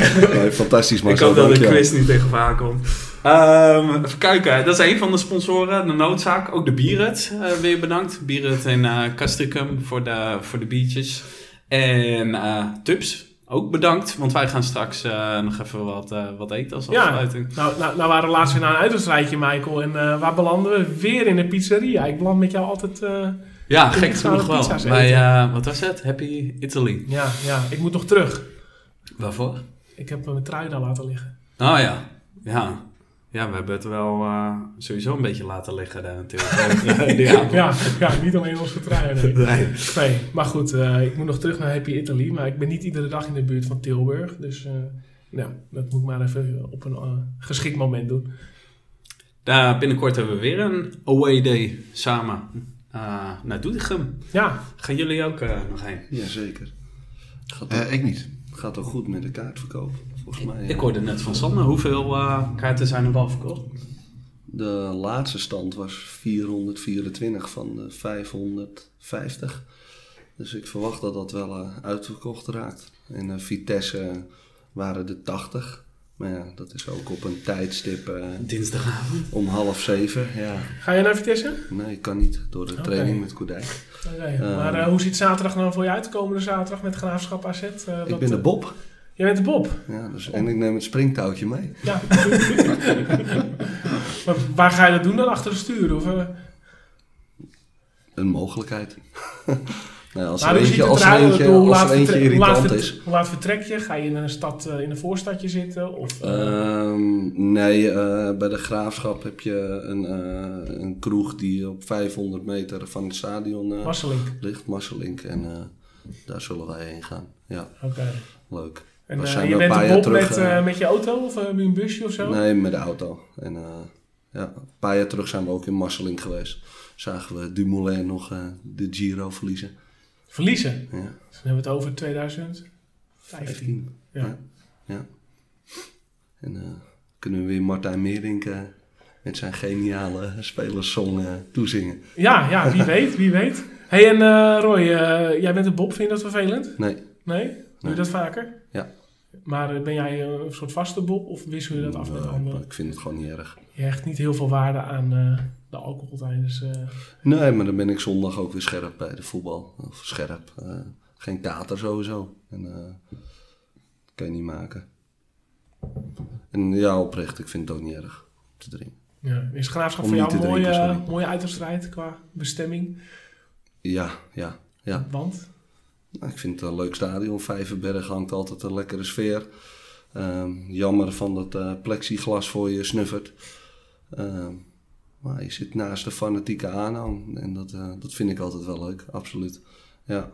fantastisch Marcel. Ik hoop dat de quiz niet tegen vaar komt. Um, even kijken, dat is een van de sponsoren, de noodzaak. Ook de Bierut, uh, weer bedankt. Bierut in uh, Castricum voor de, voor de biertjes. En uh, Tups, ook bedankt. Want wij gaan straks nog even wat, wat eten als afsluiting. Ja, nou, nou, nou waren we laatst weer naar een uitwedstrijdje, Michael. En waar belanden we? Weer in de pizzeria. Ik beland met jou altijd... ja, gek genoeg wel. Bij, wat was het? Happy Italy. Ja, ja, ik moet nog terug. Waarvoor? Ik heb mijn trui daar laten liggen. Oh ja, ja. Ja, we hebben het wel uh, sowieso een beetje laten liggen daar natuurlijk. ja, ja, ja, niet alleen onze trui. Nee. nee. nee. maar goed, uh, ik moet nog terug naar Happy Italy. Maar ik ben niet iedere dag in de buurt van Tilburg. Dus uh, nou, dat moet ik maar even op een geschikt moment doen. Daar binnenkort hebben we weer een away day samen naar Doetinchem. Ja. Gaan jullie ook nog heen? Jazeker. ik niet. Gaat toch goed met de kaartverkoop? Volgens mij, ik hoorde net van Sander. Hoeveel uh, kaarten zijn er wel verkocht? De laatste stand was 424 van de 550. Dus ik verwacht dat dat wel uh, uitverkocht raakt. En uh, Vitesse waren de 80. Maar ja, dat is ook op een tijdstip. Dinsdagavond. Om half zeven, ja. Ga je naar Vitesse? Nee, ik kan niet. Door de okay. training met Koedijk. Okay. maar hoe ziet zaterdag nou voor je uit? Komende zaterdag met Graafschap AZ? ik ben de Bob. Je bent de Bob. Ja, dus, en ik neem het springtouwtje mee. Ja. maar waar ga je dat doen dan? Achter de stuur? Of, uh... Een mogelijkheid. nou, als er eentje, als er eentje, als er eentje irritant is. Hoe laat vertrek je? Ga je in een stad, uh, in een voorstadje zitten? Of, uh... um, nee, bij de Graafschap heb je een, een kroeg die op 500 meter van het stadion Masselink. ligt. Masselink. En daar zullen wij heen gaan. Ja. Oké. Okay. Leuk. En uh, je bent op terug, met, uh, met je auto of uh, met een busje of zo? Nee, met de auto. En ja, een paar jaar terug zijn we ook in Marseling geweest. Zagen we Dumoulin nog de Giro verliezen. Verliezen? Ja. Dus dan hebben we het over 2000? 15. Ja. Ja. ja. En kunnen we weer Martijn Meerink met zijn geniale spelerssong toezingen? Ja, ja, wie weet, wie weet. hey, en Roy, jij bent een Bob, vind je dat vervelend? Nee, Nee? Doe je Nee. dat vaker? Maar eh, ben jij een soort vaste Bob of wissel je dat af en eh, toe? ik vind het gewoon niet erg. Je hecht niet heel veel waarde aan eh, de alcohol tijdens... eh, Nee, maar dan ben ik zondag ook weer scherp bij de voetbal. Of scherp. geen kater sowieso. En eh kan je niet maken. En ja, oprecht, ik vind het ook niet erg om te drinken. ja. Is graafschap voor jou een mooie, drinken, mooie uitwedstrijd qua bestemming? Ja, ja, ja. Want? Nou, ik vind het een leuk stadion. Vijverberg hangt altijd een lekkere sfeer. Ehm, jammer van dat eh, plexiglas voor je snuffert. Ehm, maar je zit naast de fanatieke aanhang. En dat, eh, dat vind ik altijd wel leuk, absoluut. Ja,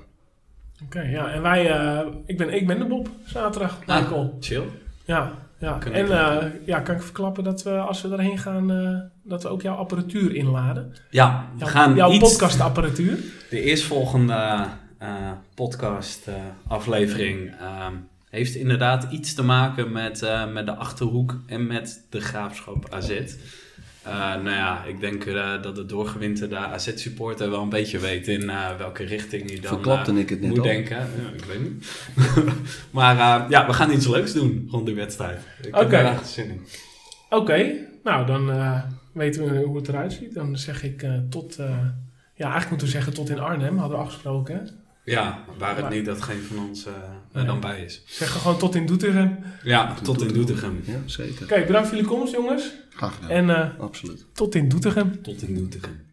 Oké, ja. En wij... eh, ik, ben, ik ben de Bob, zaterdag. Ah, chill. Ja, ja. Kan en eh, ja, kan ik verklappen dat we als we daarheen gaan, eh, dat we ook jouw apparatuur inladen. Ja, we Jouw, gaan jouw iets... podcastapparatuur. De eerstvolgende eh podcast eh, aflevering ehm, heeft inderdaad iets te maken met, eh, met de Achterhoek en met de Graafschap AZ. Eh, nou ja, ik denk eh, dat de doorgewinterde AZ-supporter wel een beetje weet in eh, welke richting hij dan Verklapte eh, ik het net moet al? denken. Ja, ik weet niet. maar ja, we gaan iets leuks doen rond die wedstrijd. Ik heb Oké. er echt zin in. Oké, nou dan eh, weten we hoe het eruit ziet. Dan zeg ik eh, tot, eh, ja eigenlijk moeten we zeggen tot in Arnhem, hadden we afgesproken. Ja, waar het Maar- niet dat geen van ons eh, er Nee. dan bij is. Zeggen gewoon tot in Doetinchem. Ja, tot in Doetinchem. ja zeker. Oké, bedankt voor jullie komst jongens. Graag gedaan. En eh, Absoluut. tot in Doetinchem. Tot in Doetinchem.